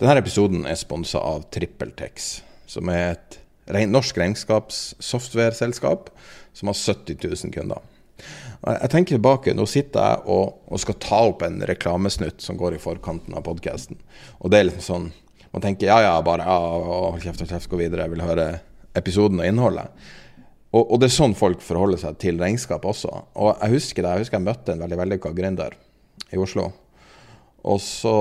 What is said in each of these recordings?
Denne episoden er sponsa av TrippelTex, som er et norsk regnskapssoftware-selskap som har 70 000 kunder. Jeg tenker tilbake, Nå sitter jeg og, og skal ta opp en reklamesnutt som går i forkanten av podkasten. Og det er liksom sånn Man tenker ja, ja, bare ja, hold kjeft og kjeft, gå videre. Jeg vil høre episoden og innholdet. Og, og, det er sånn folk forholder seg til regnskap også. Og jeg husker det, jeg husker jeg møtte en veldig vellykka gründer i Oslo. Og så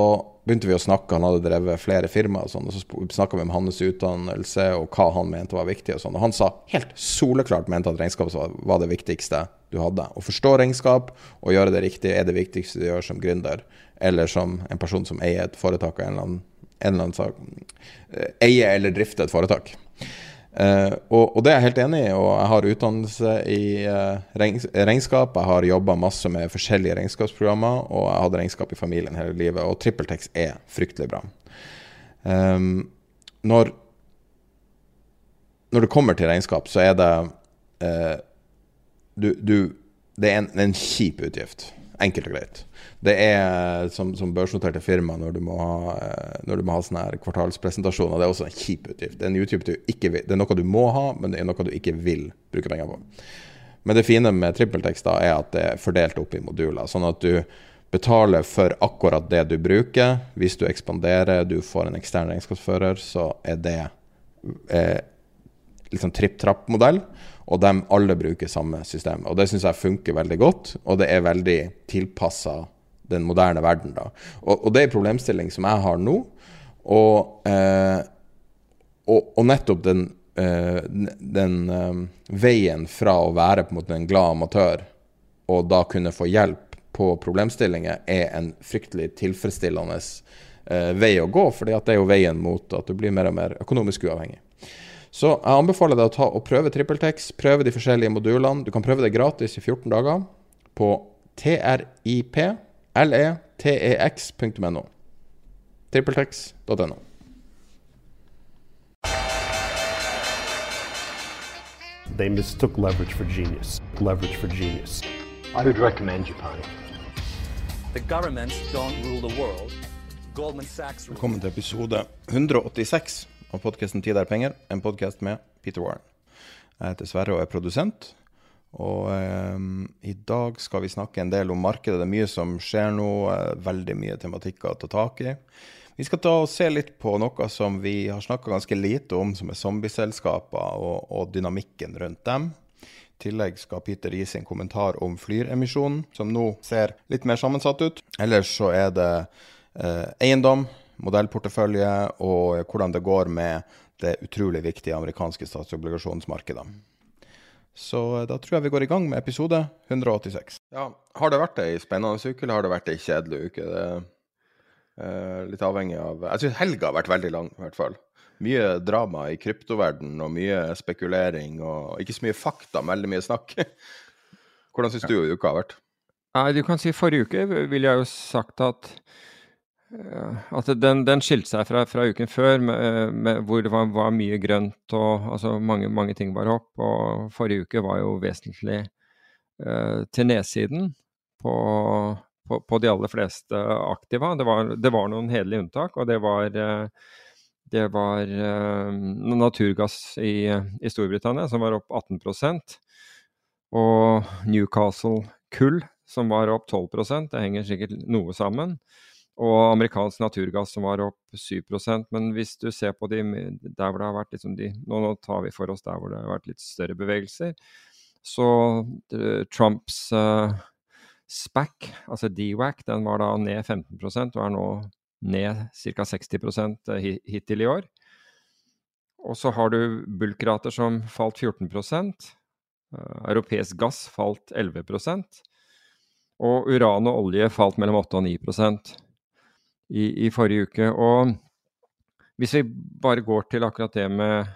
begynte vi å snakke, han hadde drevet flere firmaer, og, sånn, og så snakka vi om hans utdannelse og hva han mente var viktig. Og sånn. Og han sa helt soleklart mente at regnskap var det viktigste du hadde. Å forstå regnskap og gjøre det riktig er det viktigste du gjør som gründer, eller som en person som eier et foretak en eller annen, en eller annen sak. Eier eller drifter et foretak. Uh, og, og, det er jeg helt enig i. Og jeg har utdannelse i uh, regnskap. Jeg har jobba masse med forskjellige regnskapsprogrammer, og jeg hadde regnskap i familien hele livet. Og TrippelTex er fryktelig bra. Um, når, når det kommer til regnskap, så er det uh, du, du, Det er en, en kjip utgift. Enkelt og greit. Det er som, som børsnoterte firma når du må ha, når du må ha sånne her kvartalspresentasjoner. Det er også en kjip utgift. Det er, ikke det er noe du må ha, men det er noe du ikke vil bruke penger på. Men det fine med trippeltekst da, er at det er fordelt opp i moduler. Sånn at du betaler for akkurat det du bruker. Hvis du ekspanderer, du får en ekstern regnskapsfører, så er det eh, liksom tripp-trapp-modell og de alle bruker samme system. Og Det syns jeg funker veldig godt, og det er veldig tilpassa den moderne verden. da. Og, og, det er en problemstilling som jeg har nå. Og, eh, og, og nettopp den, eh, den eh, veien fra å være på en måte en glad amatør og da kunne få hjelp på problemstillinger, er en fryktelig tilfredsstillende eh, vei å gå. fordi det er jo veien mot at du blir mer og mer økonomisk uavhengig. Så jeg anbefaler deg å ta og prøve TrippelTex. Prøve de forskjellige modulene. Du kan prøve det gratis i 14 dager på tripletex.no. Trippeltex.no. They mistook leverage for genius. Leverage for genius. I would recommend Japan. The governments don't rule the world. Goldman Sachs. Velkommen til episode 186 av podkasten 'Tid er penger', en podkast med Peter Warren. Jeg heter Sverre og er produsent. Og um, i dag skal vi snakke en del om markedet. Det er mye som skjer nå, veldig mye tematikker å ta tak i. Vi skal ta og se litt på noe som vi har snakka ganske lite om, som er zombieselskaper og, og, dynamikken rundt dem. I tillegg skal Peter gi sin kommentar om flyremisjonen, som nå ser litt mer sammensatt ut. Ellers så er det eh, eiendom, modellportefølje og hvordan det går med det utrolig viktige amerikanske statsobligasjonsmarkedet. Så eh, da tror jeg vi går i gang med episode 186. Ja, Har det vært ei spennende uke, eller har det vært ei kjedelig uke? Det er uh, litt avhengig av Jeg syns helga har vært veldig lang, i hvert fall. Mye drama i kryptoverden og mye spekulering og ikke så mye fakta, men veldig mye snakk. Hvordan syns du uka har vært? Nei, du kan si Forrige uke ville jeg jo sagt at at den, den skilte seg fra, fra, uken før, med, med, hvor det var, var, mye grønt og altså mange, mange, ting var opp. Og forrige uke var jo vesentlig uh, til nedsiden på, på, på, de aller fleste aktiva. Det var, det var noen hederlige unntak, og det var, uh, det var uh, naturgass i, i, Storbritannia som var opp 18% og Newcastle kull som var opp 12% Det henger sikkert noe sammen. Og amerikansk naturgass som var opp 7% Men hvis du ser på de der hvor det har vært liksom de nå, nå, tar vi for oss der hvor det har vært litt større bevegelser. Så uh, Trumps uh, SPAC, altså DWAC, den var da ned 15% og er nå ned ca. 60% hittil i år. Og så har du bulkrater som falt 14 uh, Europeisk gass falt 11% og uran og olje falt mellom 8 og 9 i, i forrige uke. Og hvis vi bare går til akkurat det med,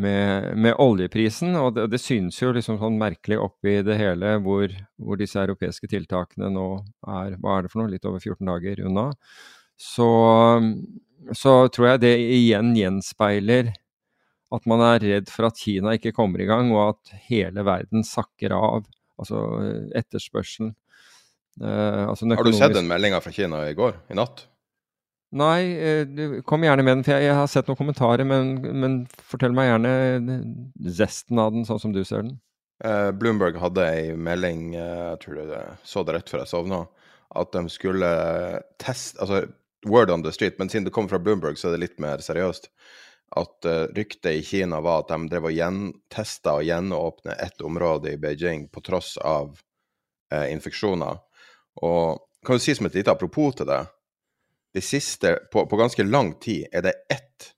med, med oljeprisen, og det, det, synes jo liksom sånn merkelig oppi det hele hvor, hvor, disse europeiske tiltakene nå er hva er det for noe, litt over 14 dager unna, så, så tror jeg det igjen gjenspeiler at man er redd for at Kina ikke kommer i gang, og at hele verden sakker av. Altså etterspørselen. Uh, altså Har du sett den meldinga fra Kina i går? I natt? Nei, uh, du kom gjerne med den, for jeg, har sett noen kommentarer. Men, men, fortell meg gjerne zesten av den, sånn som du ser den. Uh, Bloomberg hadde ei melding, jeg tror det så det rett før jeg sovna, at de skulle teste Altså word on the street, men siden det kommer fra Bloomberg, så er det litt mer seriøst. At ryktet i Kina var at de drev og gjentesta og gjenåpne ett område i Beijing på tross av infeksjoner. Og kan du si som et lite apropos til det De siste, på, på ganske lang tid, er det ett,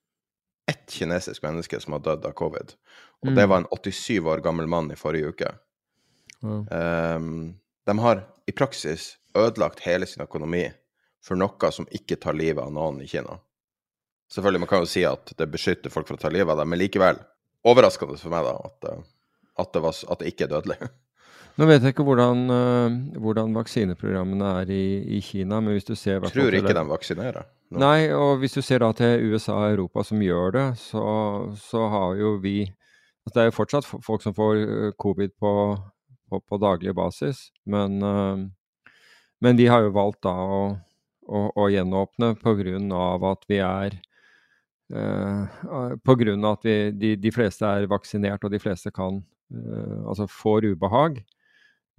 ett kinesisk menneske som har dødd av covid. Og mm. det var en 87 år gammel mann i forrige uke. Mm. Um, de har i praksis ødelagt hele sin økonomi for noe som ikke tar livet av noen i Kina. Selvfølgelig, man kan jo si at det beskytter folk fra å ta livet av dem, men likevel overraskende for meg da, at, at, det, var, at det ikke er dødelig. Nå vet jeg ikke hvordan, uh, hvordan vaksineprogrammene er i, i, Kina, men hvis du ser Jeg tror ikke de vaksinerer. Nå. Nei, og hvis du ser da til USA og Europa som gjør det, så, så har jo vi altså Det er jo fortsatt folk som får eh, covid på, på, på daglig basis, men, uh, men de har jo valgt da å, å, å gjenåpne pga. at vi er uh, Pga. at vi, de, de, fleste er vaksinert og de fleste kan uh, altså får ubehag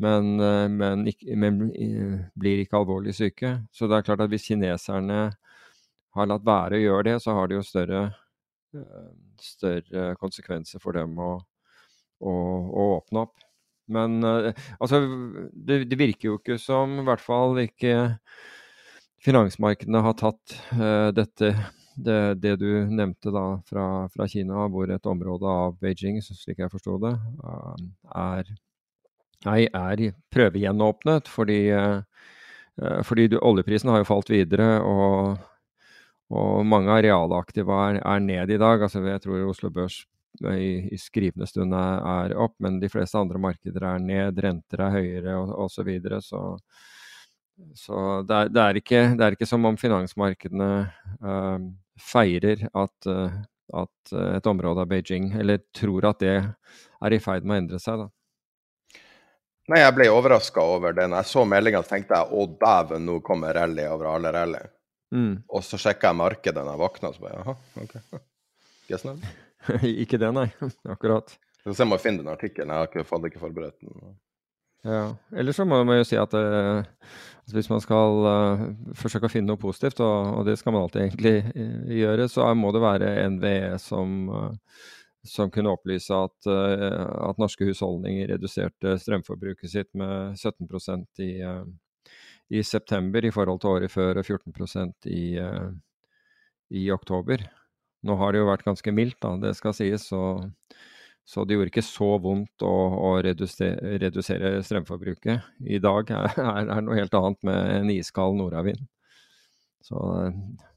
men, eh, men, men, eh, blir ikke alvorlig syke. Så det er klart at hvis kineserne har latt være å gjøre det, så har det jo større, eh, større konsekvenser for dem å, å, å åpne opp. Men altså, det, det, virker jo ikke som, i hvert fall ikke finansmarkedene har tatt uh, dette det, det, du nevnte da fra, fra, Kina, hvor et område av Beijing, slik jeg forsto det, uh, er Nei, er prøvegjenåpnet fordi, uh, fordi du, oljeprisen har jo falt videre. og, og mange arealaktive er, er ned i dag. altså Jeg tror Oslo Børs i, i skrivende stund er, opp, men de fleste andre markeder er ned. Renter er høyere osv. Så, videre, så så det er, det, er ikke, det er, ikke, som om finansmarkedene uh, feirer at, uh, at, et område av Beijing, eller tror at det er i ferd med å endre seg. da. Nei, jeg ble overraska over det. Når jeg så meldinga, tenkte jeg å dæven, nå kommer rally over alle rally. Mm. Og så sjekka jeg markedet da jeg våkna, så bare jaha, OK. Guess not. ikke det, nei. Akkurat. Så jeg må finne den artikkelen. Jeg har ikke, hadde ikke forberedt den. Ja. Eller så må man jo si at uh, hvis man skal uh, forsøke å finne noe positivt, og, og, det skal man alltid egentlig uh, gjøre, så må det være NVE som som kunne opplyse at, uh, at, norske husholdninger reduserte strømforbruket sitt med 17% i, uh, i september i forhold til året før, og 14% i, uh, i oktober. Nå har det jo vært ganske mildt, da, det skal sies, så, så det gjorde ikke så vondt å, å redusere, redusere, strømforbruket. I dag er, det noe helt annet med en iskald nordavind. Så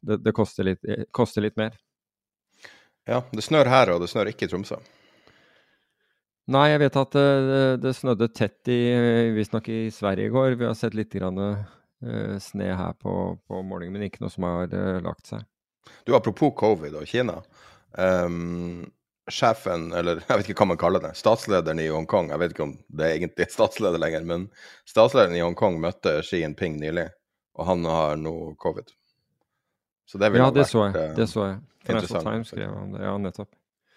det, det koster, litt, koster litt mer. Ja, det snør her, og det snør ikke i Tromsø. Nei, jeg vet at det, det snødde tett i visstnok i Sverige i går. Vi har sett litt grann, uh, sne her på, på, morgenen, men ikke noe som har uh, lagt seg. Du, Apropos covid og Kina. Um, sjefen, eller jeg vet ikke hva man kaller det, statslederen i Hongkong, jeg vet ikke om det er egentlig statsleder lenger, men statslederen i Hongkong møtte Xi Jinping nylig, og han har nå covid. Så det ja, det vært, så jeg. Det så jeg. Financial Times skrev om det. Ja, nettopp.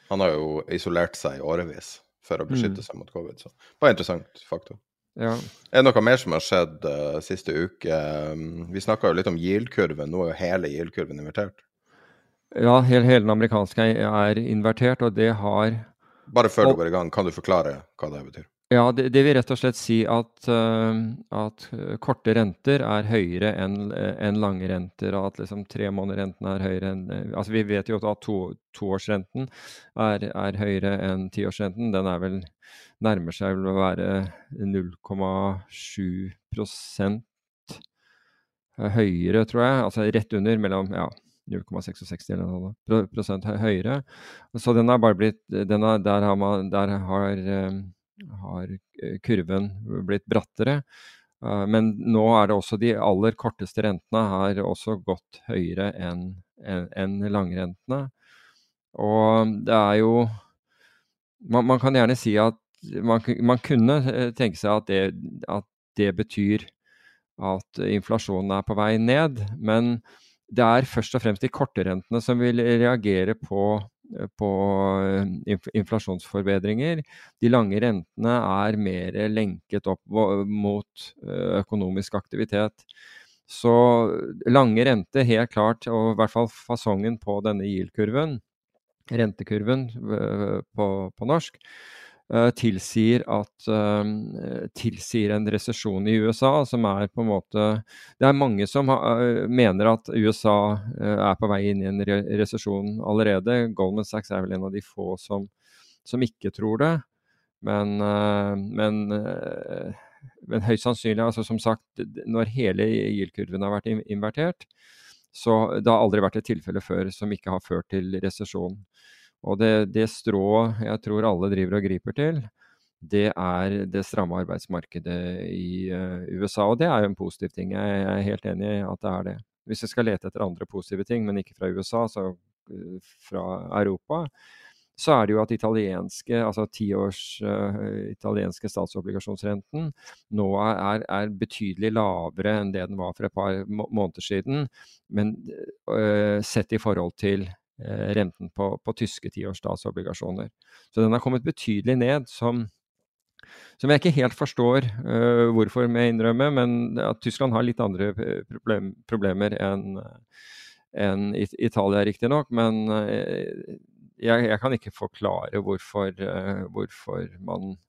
Han har jo isolert seg i årevis for å beskytte mm. seg mot covid. Så bare interessant faktor. Ja. Er det noe mer som har skjedd uh, siste uke? Um, vi snakka jo litt om yield-kurven. Nå er jo hele yield-kurven invertert. Ja, hele, hele, den amerikanske er invertert, og det har Bare før og, du går i gang, kan du forklare hva det betyr? Ja, det, det vil rett og slett si at, uh, at korte renter er høyere enn en lange renter. Og at liksom tremånederrenten er høyere enn Altså vi vet jo at to, toårsrenten er, er høyere enn tiårsrenten. Den er vel nærmer seg vel å være 0,7 høyere, tror jeg. Altså rett under, mellom ja, 0,66 eller noe prosent høyere. Så den har bare blitt har, Der har, man, der har har eh, kurven blitt brattere. Eh, men nå er det også de aller korteste rentene har også gått høyere enn en, langrentene. Og det er jo man, man, kan gjerne si at man, man kunne eh, tenke seg at det, at det, betyr at inflasjonen er på vei ned. Men det er først og fremst de korte rentene som vil reagere på på eh, inflasjonsforbedringer. De lange rentene er mer lenket opp mot eh, økonomisk aktivitet. Så lange renter, helt klart, og i hvert fall fasongen på denne yield-kurven, rentekurven på, på norsk, tilsier, at, uh, tilsier en resesjon i USA, som er på en måte Det er mange som ha, uh, mener at USA er på vei inn i en re resesjon allerede. Goldman Sachs er vel en av de få som, som ikke tror det. Men, men, men høyst sannsynlig, altså som sagt, når hele yield-kurven har vært invertert, så det har aldri vært et tilfelle før som ikke har ført til resesjon. Og det, det strået jeg tror alle driver og griper til, det er det stramme arbeidsmarkedet i uh, USA. Og det er jo en positiv ting. Jeg, er helt enig i at det er det. Hvis jeg skal lete etter andre positive ting, men ikke fra USA, så uh, fra Europa, så er det jo at italienske, altså tiårs uh, italienske statsobligasjonsrenten nå er, er, betydelig lavere enn det den var for et par måneder siden, men uh, sett i forhold til Eh, renten på, på tyske tiårs statsobligasjoner. Så den har kommet betydelig ned, som, som jeg ikke helt forstår uh, hvorfor, må jeg innrømme, men at Tyskland har litt andre eh, problem, problemer enn en Italia, riktignok. Men uh, jeg, jeg, kan ikke forklare hvorfor, uh, hvorfor man Eh,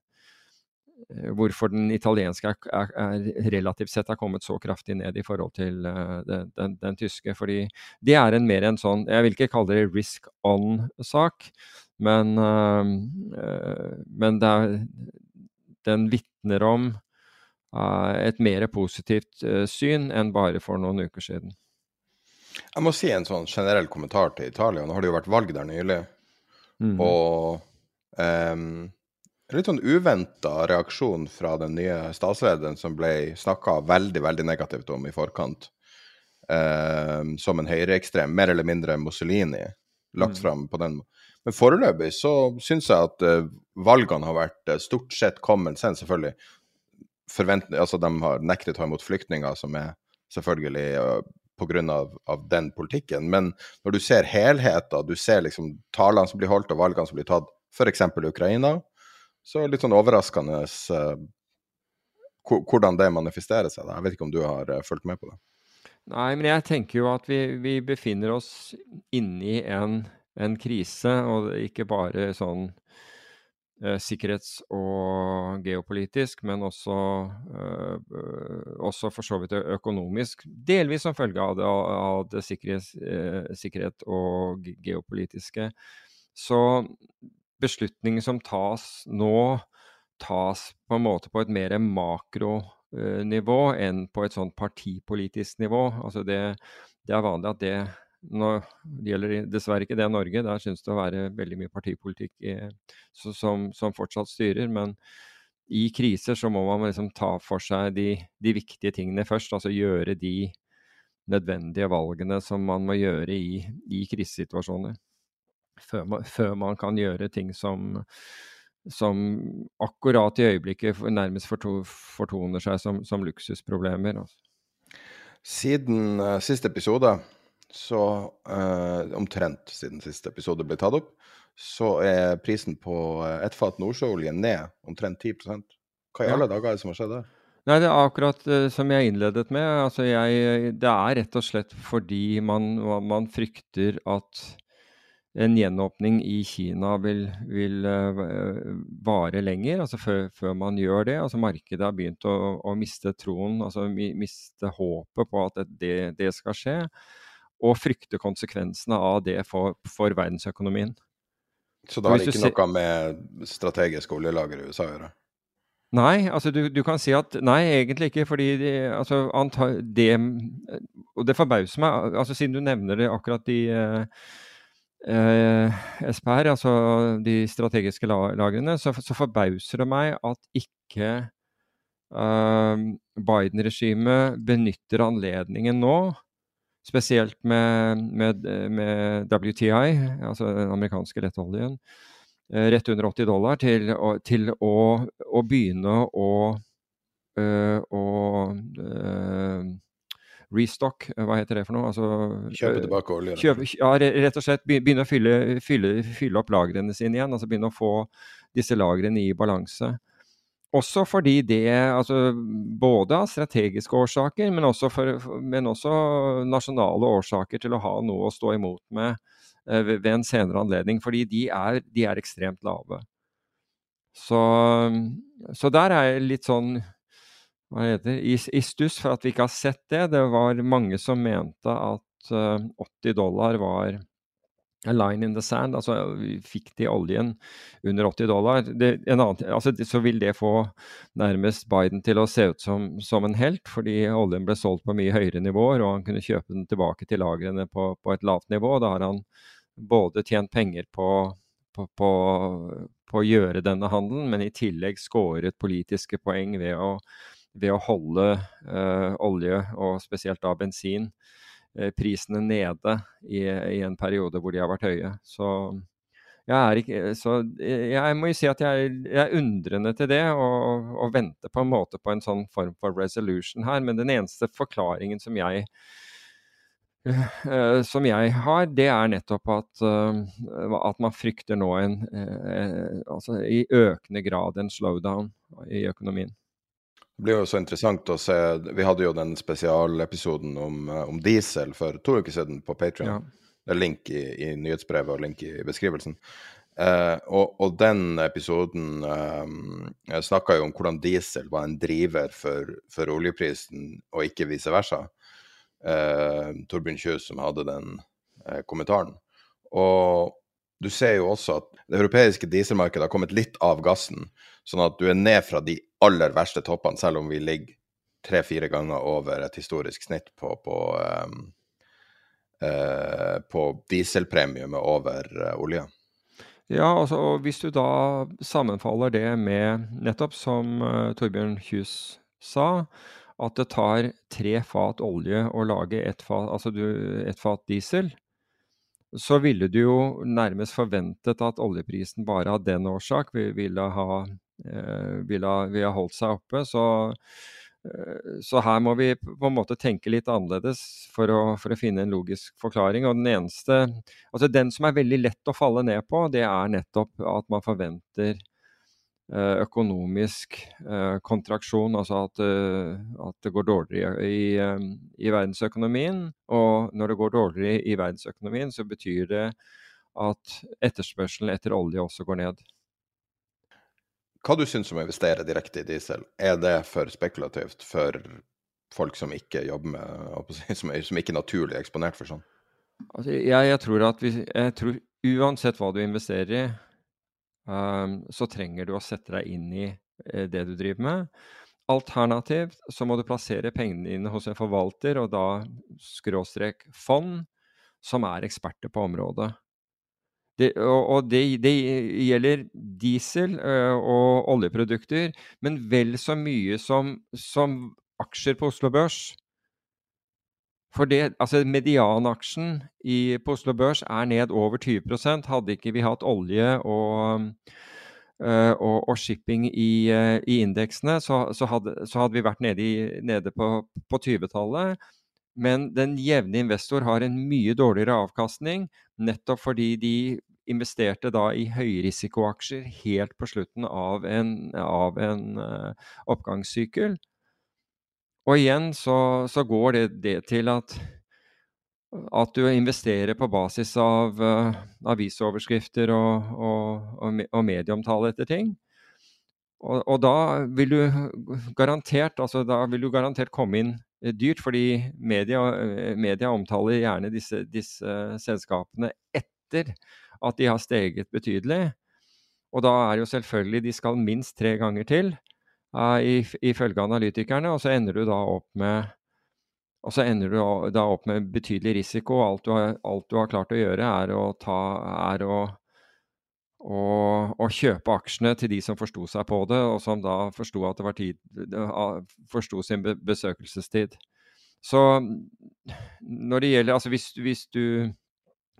hvorfor den italienske er, er, er, relativt sett har kommet så kraftig ned i forhold til uh, den, den, den, tyske. fordi det er en mer en sånn Jeg vil ikke kalle det risk on-sak, men, uh, uh, men er, den vitner om et mer positivt syn enn bare for noen uker siden. Jeg må si en sånn generell kommentar til Italia. Nå har det jo vært valg der nylig. Mm. Og um, litt sånn uventa reaksjon fra den nye statslederen som ble snakka veldig veldig negativt om i forkant. Eh, som en høyreekstrem, mer eller mindre Mussolini, lagt mm. fram på den måten. Men foreløpig så syns jeg at eh, valgene har vært eh, stort sett common sense, selvfølgelig. Forvent, altså De har nektet å ta imot flyktninger, som er selvfølgelig uh, pga. Av, av den politikken. Men når du ser helheten, du ser liksom talene som blir holdt og valgene som blir tatt, f.eks. Ukraina, så litt sånn overraskende uh, hvordan det manifesterer seg. Da. Jeg vet ikke om du har uh, fulgt med på det? Nei, men jeg tenker jo at vi, vi befinner oss inni en, en, krise, og ikke bare sånn uh, sikkerhets- og geopolitisk, men også, også, for så vidt økonomisk. Delvis som følge av det, av det sikkerhets, sikkerhet og geopolitiske. Så beslutninger som tas nå, tas på en måte på et mer makronivå enn på et sånn partipolitisk nivå. Altså det, det er vanlig at det nå gjelder dessverre ikke det Norge, der synes det å være veldig mye partipolitikk i, som, som, fortsatt styrer. Men i kriser så må man liksom ta for seg de, de, viktige tingene først. Altså gjøre de nødvendige valgene som man må gjøre i, i krisesituasjoner før man, før man kan gjøre ting som, som akkurat i øyeblikket nærmest fortoner seg som, som luksusproblemer. Altså. Siden uh, siste episode, så uh, omtrent siden siste episode ble tatt opp, så er prisen på uh, ett fat nordsjøolje ned omtrent 10 Hva i alle dager er det som har skjedd der? Nei, det er akkurat uh, som jeg innledet med. Altså jeg, det er rett og slett fordi man, man frykter at en gjenåpning i Kina vil, vil uh, vare lenger, altså før, før, man gjør det. Altså Markedet har begynt å, å miste troen, altså miste håpet på at det, det, skal skje. Og frykte konsekvensene av det for, for verdensøkonomien. Så det har ikke noe med strategiske oljelager i USA å gjøre? Nei, altså du, du, kan si at nei, egentlig ikke. Fordi de, altså, det Og det forbauser meg, altså siden du nevner det akkurat i eh, eh, SPR, altså de strategiske lagrene, så, så forbauser det meg at ikke eh, Biden-regimet benytter anledningen nå, spesielt med, med, med WTI, altså den amerikanske lettoljen, Eh, rett under 80 dollar til, til å, å, begynne å, øh, å øh, restock, hva heter det for noe? Altså, kjøpe tilbake olje? Kjøpe, ja, rett og slett begynne å fylle, fylle, fylle, opp lagrene sine igjen. altså Begynne å få disse lagrene i balanse. Også fordi det, altså både av strategiske årsaker, men også, for, men også nasjonale årsaker til å ha noe å stå imot med Eh, ved en senere anledning, fordi de er, de er ekstremt lave. Så, så, der er jeg litt sånn hva heter i, i stuss for at vi ikke har sett det. Det var mange som mente at uh, eh, 80 dollar var a line in the sand. Altså fikk de oljen under 80 dollar, det, annen, altså, så vil det få nærmest Biden til å se ut som, som, en helt, fordi oljen ble solgt på mye høyere nivåer, og han kunne kjøpe den tilbake til lagrene på, på et lavt nivå. Da har han både tjent penger på, på, på, på å gjøre denne handelen, men i tillegg skåret politiske poeng ved å, ved å holde uh, olje, og spesielt da bensin, uh, prisene nede i, i, en periode hvor de har vært høye. Så jeg, ikke, så jeg må jo si at jeg, jeg er undrende til det, og, og venter på en måte på en sånn form for resolution her. Men den eneste forklaringen som jeg som jeg har, det er nettopp at, at man frykter nå en, altså i økende grad en slowdown i økonomien. Det blir jo så interessant å se Vi hadde jo den spesialepisoden om, om diesel for to uker siden på Patrion. Ja. Det er link i, i, nyhetsbrevet og link i beskrivelsen. Og, og, den episoden snakka jo om hvordan diesel var en driver for, for oljeprisen, og ikke vice versa eh, Torbjørn Kjøs som hadde den eh, kommentaren. Og du ser jo også at det europeiske dieselmarkedet har kommet litt av gassen, sånn at du er ned fra de aller verste toppene, selv om vi ligger tre-fire ganger over et historisk snitt på, på, um, uh, på dieselpremiumet over uh, olje. Ja, altså, og hvis du da sammenfaller det med nettopp som uh, Torbjørn Kjus sa, at det tar tre fat olje å lage ett fat, altså et fat diesel, så ville du jo nærmest forventet at oljeprisen bare av den årsak ville ha, eh, ville, ville holdt seg oppe. Så, eh, så, her må vi på en måte tenke litt annerledes for å, for å, finne en logisk forklaring. Og den eneste Altså den som er veldig lett å falle ned på, det er nettopp at man forventer Eh, økonomisk eh, kontraksjon, altså at, eh, at, det går dårligere i, i, verdensøkonomien. Og når det går dårligere i verdensøkonomien, så betyr det at etterspørselen etter olje også går ned. Hva du syns om å investere direkte i diesel? Er det for spekulativt for folk som ikke jobber med, som, som ikke er naturlig eksponert for sånn? Altså, jeg, jeg, tror at vi, jeg tror uansett hva du investerer i, så trenger du å sette deg inn i eh, det du driver med. Alternativt så må du plassere pengene dine hos en forvalter, og da skråstrek fond, som er eksperter på området. Det, og, og det, det, gjelder diesel uh, og oljeprodukter, men vel så mye som, som aksjer på Oslo Børs. For det, altså Medianaksjen i, på Oslo Børs er ned over 20% Hadde ikke vi hatt olje og, øh, og, og shipping i, øh, i indeksene, så, så, hadde, så, hadde, vi vært nede, i, nede på, på 20-tallet. Men den jevne investor har en mye dårligere avkastning, nettopp fordi de investerte da i høyrisikoaksjer helt på slutten av en, av en øh, oppgangssykkel. Og igjen så, så går det, det, til at, at du investerer på basis av uh, avisoverskrifter og, og, og, og medieomtale etter ting. Og, og, da vil du garantert altså da vil du garantert komme inn Eh, dyrt, fordi media, eh, media omtaler gjerne disse, disse, selskapene etter at de har steget betydelig. Og da er jo selvfølgelig de skal minst tre ganger til, ifølge analytikerne. Og så ender du da opp med og så ender du da opp med betydelig risiko. Alt du har, alt du har klart å gjøre, er å, ta, er å, å, å kjøpe aksjene til de som forsto seg på det, og som da forsto at det var tid Forsto sin besøkelsestid. Så når det gjelder Altså hvis, hvis du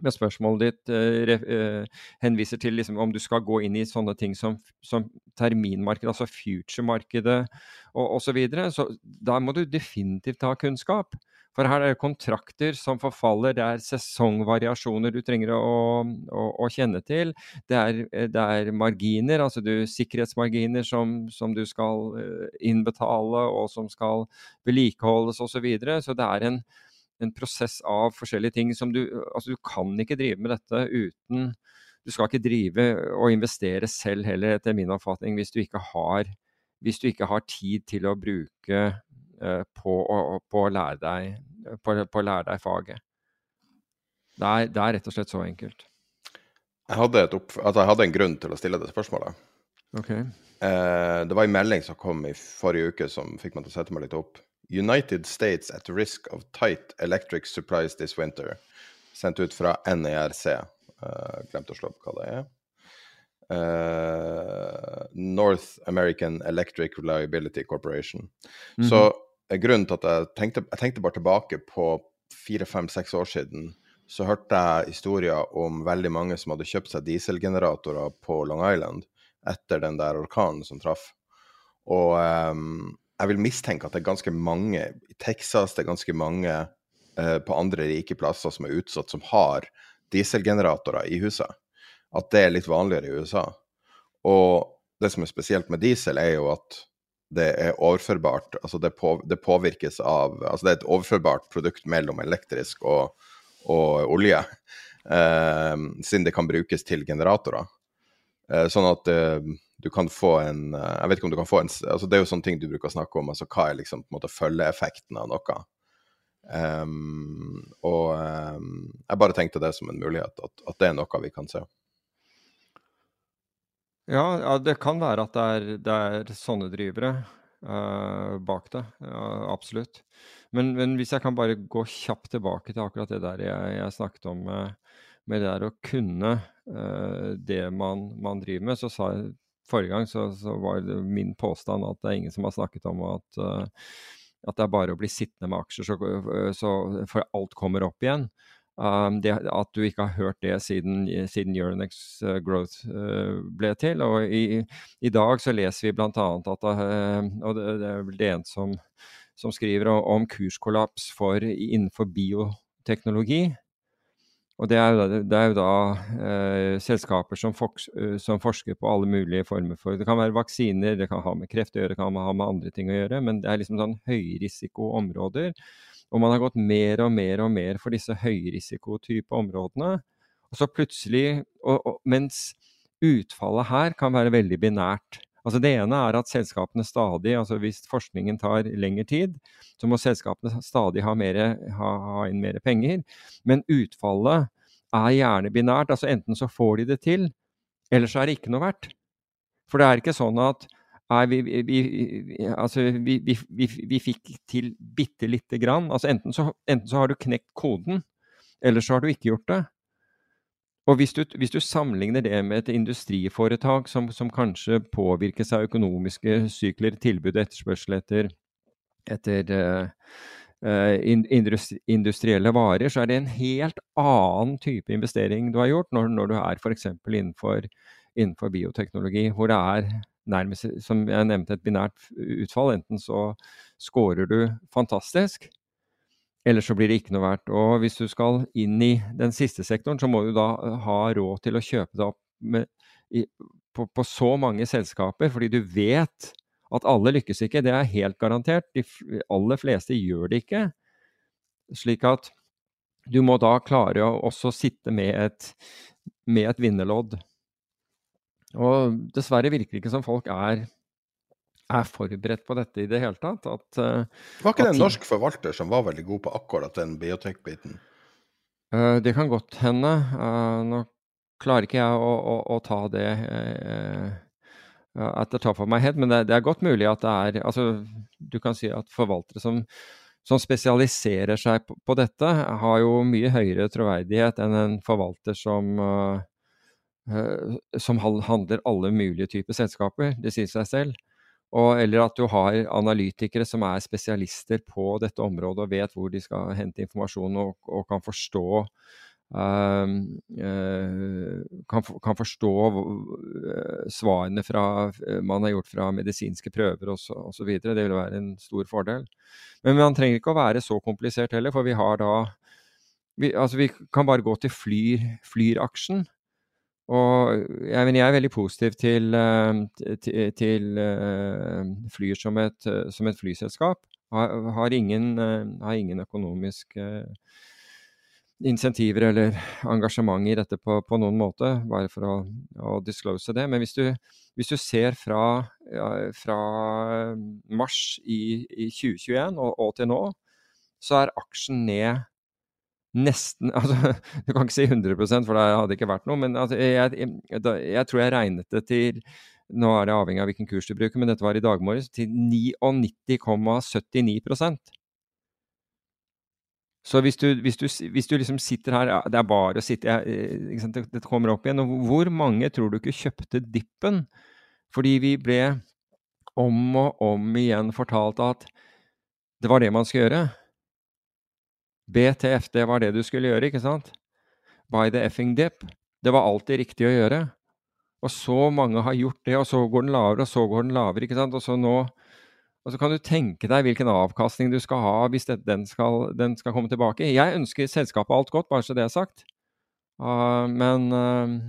med spørsmålet ditt eh, eh, henviser til liksom, om du skal gå inn i sånne ting som, som terminmarkedet, altså future-markedet osv., så, videre, så da må du definitivt ha kunnskap. For her er det kontrakter som forfaller, det er sesongvariasjoner du trenger å, å, å kjenne til. Det er, det er, marginer, altså du, sikkerhetsmarginer som, som, du skal eh, innbetale og som skal vedlikeholdes osv. Så, videre. så det er en, en, prosess av forskjellige ting som du Altså du kan ikke drive med dette uten Du skal ikke drive og investere selv heller, etter min oppfatning, hvis du ikke har, hvis du ikke har tid til å bruke Eh, på, på, å lære deg, på, på å lære deg faget. Det er, det er, rett og slett så enkelt. Jeg hadde, opp, altså jeg hadde, en grunn til å stille det spørsmålet. Okay. Eh, det var en melding som kom i forrige uke som fikk meg til å sette meg litt opp. United States at risk of tight electric supplies this winter. Sendt ut fra NERC. Uh, glemte å slå opp hva det er. Uh, North American Electric Reliability Corporation. Mm -hmm. Så grunnen til at jeg tenkte, jeg tenkte bare tilbake på fire, fem, seks år siden. Så hørte jeg historier om veldig mange som hadde kjøpt seg dieselgeneratorer på Long Island etter den der orkanen som traff. Og um, jeg vil mistenke at det er ganske mange i Texas, det er ganske mange uh, på andre rike plasser som er utsatt, som har dieselgeneratorer i huset. At det er litt vanligere i USA. Og det som er spesielt med diesel, er jo at det er overførbart. Altså det, på, det, påvirkes av Altså det er et overførbart produkt mellom elektrisk og, og olje. Eh, siden det kan brukes til generatorer. Eh, sånn at du kan få en Jeg vet ikke om du kan få en altså Det er jo sånne ting du bruker å snakke om. altså Hva er liksom på en måte følgeeffekten av noe? Um, og um, jeg bare tenkte det som en mulighet, at, at det er noe vi kan se. Ja, ja, det kan være at det er, det er sånne drivere uh, bak det. Ja, absolutt. Men, men, hvis jeg kan bare gå kjapt tilbake til akkurat det der jeg, jeg snakket om uh, med det der å kunne uh, det man, man, driver med, så sa jeg forrige gang så, så, var det min påstand at det er ingen som har snakket om at, at det er bare å bli sittende med aksjer, så, så for alt kommer opp igjen. Um, det, at du ikke har hørt det siden, siden Euronex uh, Growth uh, ble til. Og i, i, dag så leser vi bl.a. at uh, Og det, det, er vel det en som, som skriver om, om kurskollaps for, innenfor bioteknologi. Og det er, det er jo da eh, selskaper som, foks, som, forsker på alle mulige former for Det kan være vaksiner, det kan ha med kreft å gjøre, det kan ha med andre ting å gjøre, men det er liksom sånn høyrisikoområder og man har gått mer og mer og mer for disse høyrisikotype områdene. Og så plutselig, og, og, Mens utfallet her kan være veldig binært. Altså Det ene er at selskapene stadig, altså hvis forskningen tar lengre tid, så må selskapene stadig ha, mer, ha, ha inn mer penger. Men utfallet er gjerne binært. altså Enten så får de det til, eller så er det ikke noe verdt. For det er ikke sånn at vi, vi, altså, vi, vi, fikk til bitte lite grann. Altså, enten så, enten så, har du knekt koden, eller så har du ikke gjort det. Og hvis du, hvis du sammenligner det med et industriforetak som, som, kanskje påvirkes av økonomiske sykler, tilbud og etterspørsel etter, etter uh, industrielle varer, så er det en helt annen type investering du har gjort når, når du er f.eks. Innenfor, innenfor bioteknologi, hvor det er nærmest, som jeg nevnte, et binært utfall. Enten så scorer du fantastisk, Ellers så blir det ikke noe verdt. Og hvis du skal inn i den siste sektoren, så må du da ha råd til å kjøpe det opp med, i, på, på, så mange selskaper, fordi du vet at alle lykkes ikke. Det er helt garantert. De aller fleste gjør det ikke. Slik at du må da klare å også sitte med et, med et vinnerlodd. Og dessverre virker det ikke som folk er, er forberedt på dette i det hele tatt. At, uh, var ikke det en norsk forvalter som var veldig god på akkurat den biotek-biten? Uh, det kan godt hende. Uh, nå klarer ikke jeg å, å, å ta det at det tar for meg head, men det, det, er godt mulig at det er altså, Du kan si at forvaltere som, som spesialiserer seg på, på, dette, har jo mye høyere troverdighet enn en forvalter som Eh, som handler alle mulige typer selskaper. Det sier seg selv. Og, eller at du har analytikere som er spesialister på dette området og vet hvor de skal hente informasjon og, og kan forstå uh, kan, kan, forstå uh, svarene fra, man har gjort fra medisinske prøver osv. Det vil være en stor fordel. Men man trenger ikke å være så komplisert heller, for vi har da vi, altså vi kan bare gå til Flyr, Flyr-aksjen. Og jeg, men jeg er veldig positiv til, eh, til, til eh, Flyr som et, som et, flyselskap. Har, har, ingen, eh, har ingen økonomiske insentiver eller engasjement i dette på, på noen måte, bare for å, å disclose det. Men hvis du, hvis du ser fra, fra, mars i, i 2021 og, og, til nå, så er aksjen ned nesten altså, Du kan ikke si 100% for det hadde ikke vært noe, men altså, jeg, jeg, jeg, tror jeg regnet det til Nå er det avhengig av hvilken kurs du bruker, men dette var i dag morges, til 99,79 Så hvis du, hvis, du, hvis du, liksom sitter her Det er bare å sitte jeg, det, det kommer opp igjen. Og hvor mange tror du ikke kjøpte dippen fordi vi ble om og om igjen fortalt at det var det man skulle gjøre? BTF, det var det du skulle gjøre, ikke sant? By the effing dip. Det var alltid riktig å gjøre. Og så mange har gjort det, og så går den lavere, og så går den lavere, ikke sant? Og så nå og så kan du tenke deg hvilken avkastning du skal ha hvis det, den, skal, den, skal, komme tilbake. Jeg ønsker selskapet alt godt, bare så det er sagt. Uh, men, uh,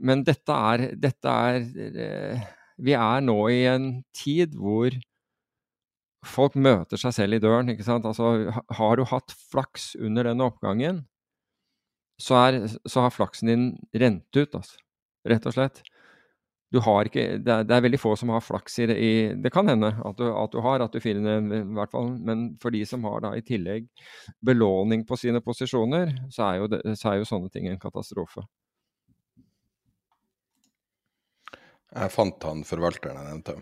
men dette er, dette er uh, Vi er nå i en tid hvor folk møter seg selv i døren. ikke sant? Altså, har du hatt flaks under denne oppgangen, så, er, så har flaksen din rent ut, altså. Rett og slett. Du har ikke, det er, det er veldig få som har flaks i det. I, det kan hende at du, at du, har, at du finner en, i hvert fall, men for de som har da i tillegg belåning på sine posisjoner, så er jo, det, så er jo sånne ting en katastrofe. Jeg fant han forvalteren jeg nevnte.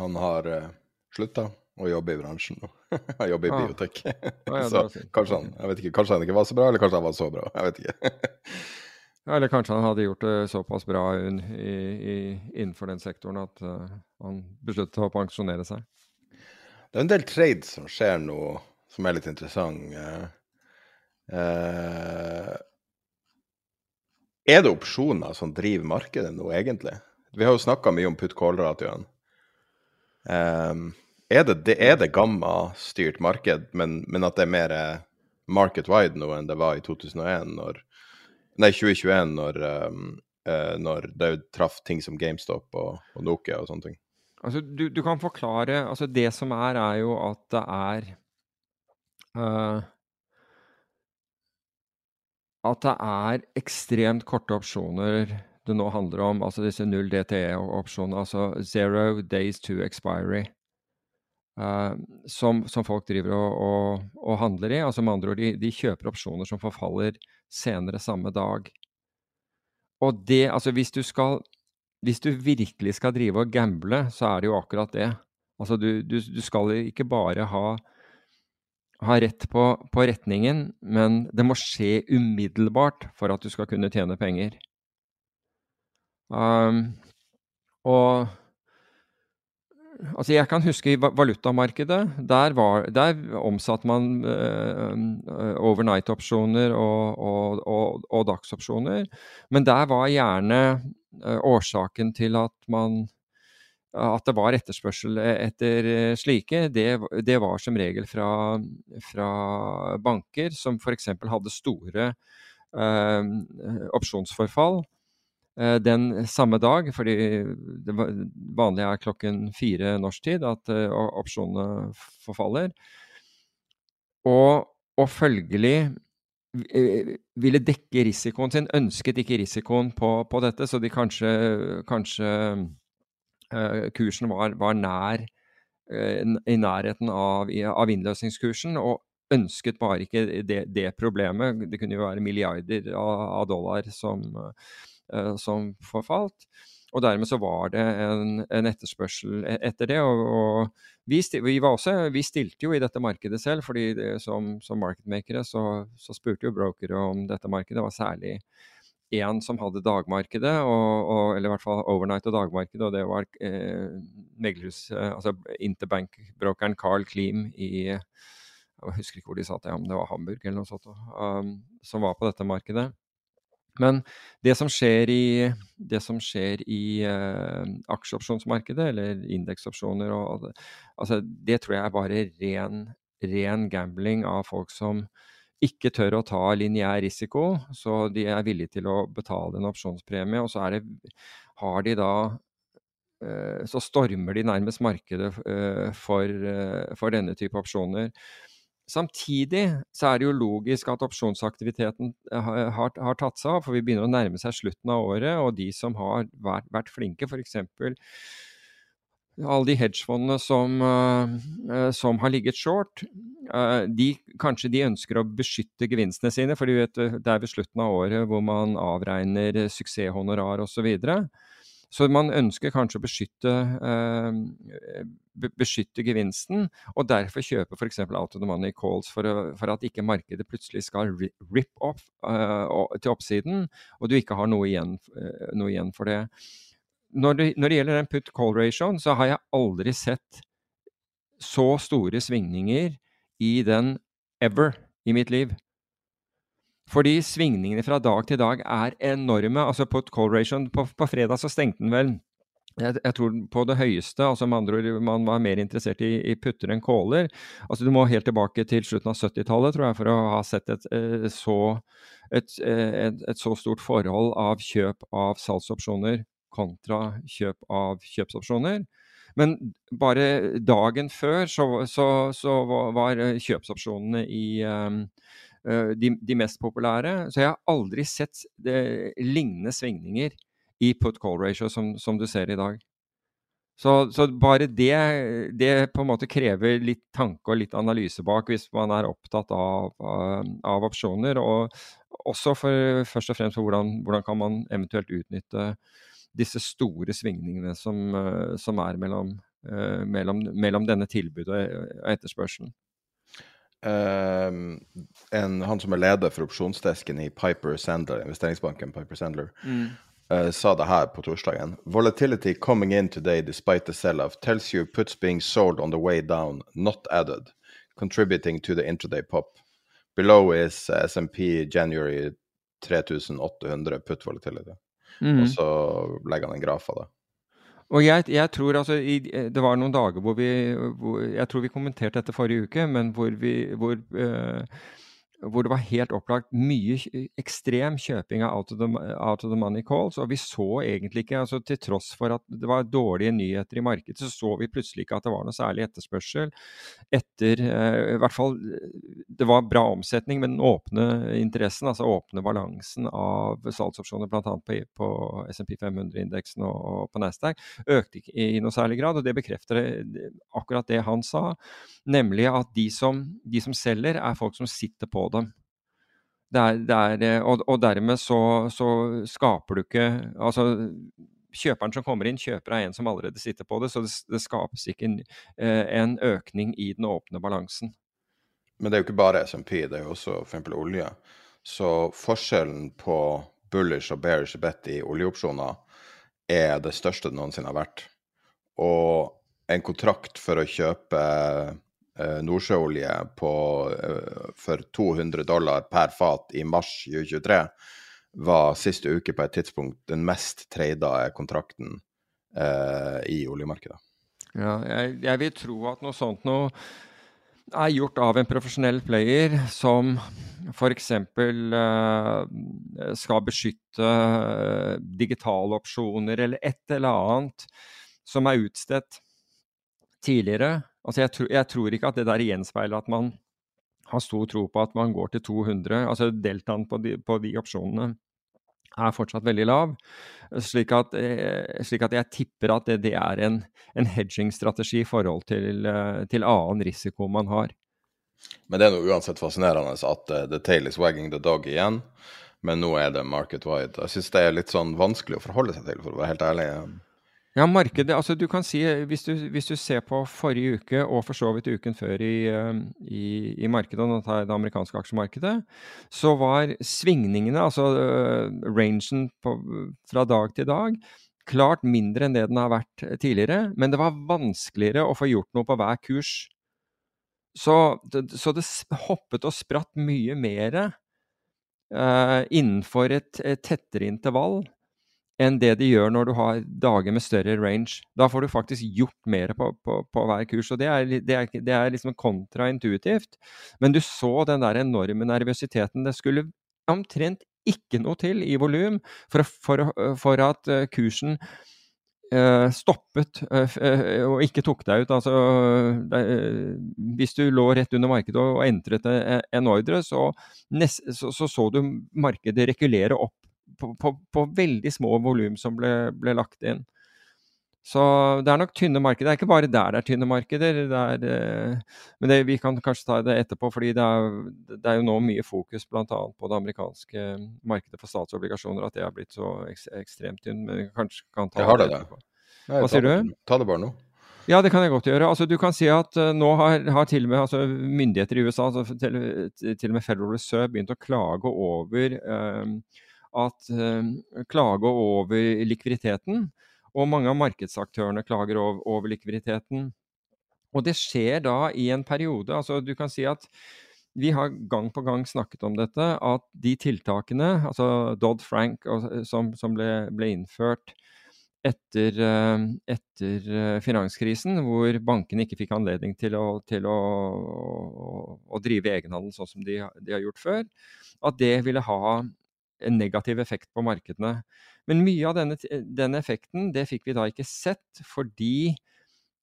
Han har uh, eh, slutta og jobbe i bransjen nå. Han jobber i ah. biotek. Ah, ja, så kanskje han jeg vet ikke, kanskje han ikke var så bra, eller kanskje han var så bra. Jeg vet ikke. ja, eller kanskje han hadde gjort det såpass bra i, i, innenfor den sektoren at uh, han besluttet å pensjonere seg. Det er en del trades som skjer nå som er litt interessant. Uh, uh, er det opsjoner som driver markedet nå, egentlig? Vi har jo snakka mye om put call-ratioen. Um, er det, det, det gamma-styrt marked, men, men, at det er mer eh, market-wide nå enn det var i 2001, når, nei, 2021, når, um, uh, når det traff ting som GameStop og, og Nokia og sånne ting? Altså, du, du, kan forklare altså Det som er, er jo at det er uh, At det er ekstremt korte opsjoner det nå handler om. Altså disse null DTE-opsjonene. Altså zero days to expiry. Uh, som, som, folk driver og, og, og, handler i. Altså med andre ord, de, de, kjøper opsjoner som forfaller senere samme dag. Og det, altså hvis du skal Hvis du virkelig skal drive og gamble, så er det jo akkurat det. Altså du, du, du skal ikke bare ha, ha rett på, på, retningen, men det må skje umiddelbart for at du skal kunne tjene penger. Um, og Altså jeg kan huske i valutamarkedet. Der, var, der omsatte man uh, overnight-opsjoner og, og, og, og, dagsopsjoner. Men der var gjerne uh, årsaken til at man at det var etterspørsel etter slike, det, det var som regel fra, fra banker som f.eks. hadde store uh, opsjonsforfall eh, den samme dag, fordi det vanlige er klokken fire norsk tid at eh, opsjonene forfaller. Og, og følgelig Eh, ville dekke risikoen sin, ønsket ikke risikoen på, på dette, så de kanskje, kanskje kursen var, var nær i nærheten av, av, innløsningskursen, og ønsket bare ikke det, det, problemet. Det kunne jo være milliarder av, av dollar som, som forfalt. Og dermed så var det en, en etterspørsel e, etter det. og, og vi, vi, også, vi, stilte jo i dette markedet selv, fordi det, som, som marketmakere så, så, spurte jo brokere om dette markedet. Det var særlig én som hadde dagmarkedet, og, og, eller i hvert fall overnight og dagmarkedet, og det var eh, meglerhus, eh, altså interbank-brokeren Carl Klim i Jeg husker ikke hvor de sa til om det var Hamburg eller noe sånt, um, som var på dette markedet. Men det som skjer i, det som skjer i uh, aksjeopsjonsmarkedet, eller indeksopsjoner, altså, det tror jeg er bare ren, ren, gambling av folk som ikke tør å ta lineær risiko. Så de er villige til å betale en opsjonspremie, og så det, har de da uh, Så stormer de nærmest markedet uh, for, for denne type opsjoner. Samtidig så er det jo logisk at opsjonsaktiviteten eh, har, har, har, tatt seg av, for vi begynner å nærme seg slutten av året, og de som har vært, vært flinke, f.eks. alle de hedgefondene som, uh, som, har ligget short, de, kanskje de ønsker å beskytte gevinstene sine, for det er ved slutten av året hvor man avregner suksesshonorar osv. Så man ønsker kanskje å beskytte, eh, beskytte gevinsten, og derfor kjøpe f.eks. out of the money calls for, for, at ikke markedet plutselig skal rip off eh, til oppsiden, og du ikke har noe igjen, uh, noe igjen for det. Når, det. når, det. gjelder den put call ratioen, så har jeg aldri sett så store svingninger i den ever i mitt liv. Fordi svingningene fra dag til dag er enorme. Altså på call ration på, på, fredag så stengte den vel jeg, jeg, tror på det høyeste, altså med andre ord man var mer interessert i, i putter enn caller. Altså du må helt tilbake til slutten av 70-tallet tror jeg, for å ha sett et, et, eh, så, et, et, så, stort forhold av kjøp av salgsopsjoner kontra kjøp av kjøpsopsjoner. Men bare dagen før så, så, så var kjøpsopsjonene i Eh, de, de, mest populære. Så jeg har aldri sett det, lignende svingninger i put call ratio som, som du ser i dag. Så, så, bare det, det på en måte krever litt tanke og litt analyse bak hvis man er opptatt av, av opsjoner. Og også for, først og fremst for hvordan, hvordan kan man eventuelt utnytte disse store svingningene som, eh, som er mellom, eh, mellom, mellom denne tilbudet og etterspørselen. Uh, en, han som er leder for opsjonsdesken i Piper Sandler, investeringsbanken Piper Sandler, mm. uh, sa det her på torsdagen. Volatility coming in today despite the sell-off tells you puts being sold on the way down, not added, contributing to the intraday pop. Below is uh, SMP January 3800 put volatility. Mm. Og så legger han en graf av det. Og jeg, jeg tror altså i, Det var noen dager hvor vi hvor, Jeg tror vi kommenterte dette forrige uke, men hvor vi hvor, uh, hvor det var helt opplagt mye ekstrem kjøping av out of, the, out of the money calls. Og vi så egentlig ikke, altså til tross for at det var dårlige nyheter i markedet, så så vi plutselig ikke at det var noe særlig etterspørsel etter eh, I hvert fall det var bra omsetning, men den åpne interessen, altså åpne balansen av salgsopsjoner bl.a. på, på SMP 500-indeksen og, og, på Nasdaq, økte ikke i noe særlig grad. Og det bekrefter akkurat det han sa, nemlig at de som, de som selger, er folk som sitter på dem. Det er, det er, eh, og, og, dermed så, så, skaper du ikke Altså, kjøperen som kommer inn, kjøper av en som allerede sitter på det, så det, det skapes ikke en, eh, en, økning i den åpne balansen. Men det er jo ikke bare SMP, det er jo også f.eks. olje. Så forskjellen på bullish og bearish bet i oljeopsjoner er det største det noensinne har vært. Og en kontrakt for å kjøpe nordsjøolje eh, for 200 dollar per fat i mars 2023 var siste uke på et tidspunkt den mest trada kontrakten eh, i oljemarkedet. Ja, jeg, jeg, vil tro at noe sånt noe er gjort av en profesjonell player som f.eks. Uh, skal beskytte digitale opsjoner eller et eller annet som er utstedt tidligere. Altså jeg, tro, jeg tror ikke at det der gjenspeiler at man har stor tro på at man går til 200. Altså deltaen på de, på de opsjonene er fortsatt veldig lav. Slik at, eh, slik at jeg tipper at det, det er en, en hedging-strategi i forhold til, eh, til, annen risiko man har. Men det er noe uansett fascinerende at uh, the tail is wagging the dog igjen. Men nå er det market wide. Jeg syns det er litt sånn vanskelig å forholde seg til, for å være helt ærlig. Ja, markedet altså du kan si, hvis du, hvis du, ser på forrige uke, og for så vidt uken før i, eh, i, i markedet, og det amerikanske aksjemarkedet, så var svingningene, altså uh, rangen på, fra dag til dag, klart mindre enn det den har vært tidligere. Men det var vanskeligere å få gjort noe på hver kurs. Så, så det hoppet og spratt mye mer uh, innenfor et, et tettere intervall enn det de gjør når du har dager med større range. Da får du faktisk gjort mer på, på, på hver kurs. og det er, det, er, det er, liksom kontraintuitivt. Men du så den der enorme nervøsiteten. Det skulle omtrent ikke noe til i volum for, for, for, at eh, kursen uh, stoppet uh, og ikke tok deg ut. Altså, hvis du lå rett under markedet og, entret en ordre, så, så, så, så du markedet rekulere opp på, på, på veldig små volum som ble, ble, lagt inn. Så det er nok tynne markeder. Det er ikke bare der det er tynne markeder. Det er, eh, men det, vi kan kanskje ta det etterpå, fordi det er, det er jo nå mye fokus bl.a. på det amerikanske markedet for statsobligasjoner, at det har blitt så ek, ekstremt tynt. Men vi kanskje kan ta det, det etterpå. Hva sier du? Ta det bare nå. Ja, det kan jeg godt gjøre. Altså, du kan si at uh, nå har, har, til og med altså, myndigheter i USA, altså, til, til, og med Federal Reserve, begynt å klage over uh, at uh, klage over likviditeten. Og mange av markedsaktørene klager over, over, likviditeten. Og det skjer da i en periode. altså Du kan si at vi har gang på gang snakket om dette, at de tiltakene, altså Dodd-Frank som, som ble, ble, innført etter, uh, etter finanskrisen, hvor bankene ikke fikk anledning til å, til å, å, å drive egenhandel sånn som de, de, har gjort før, at det ville ha en negativ effekt på markedene. Men mye av denne, denne, effekten det fikk vi da ikke sett fordi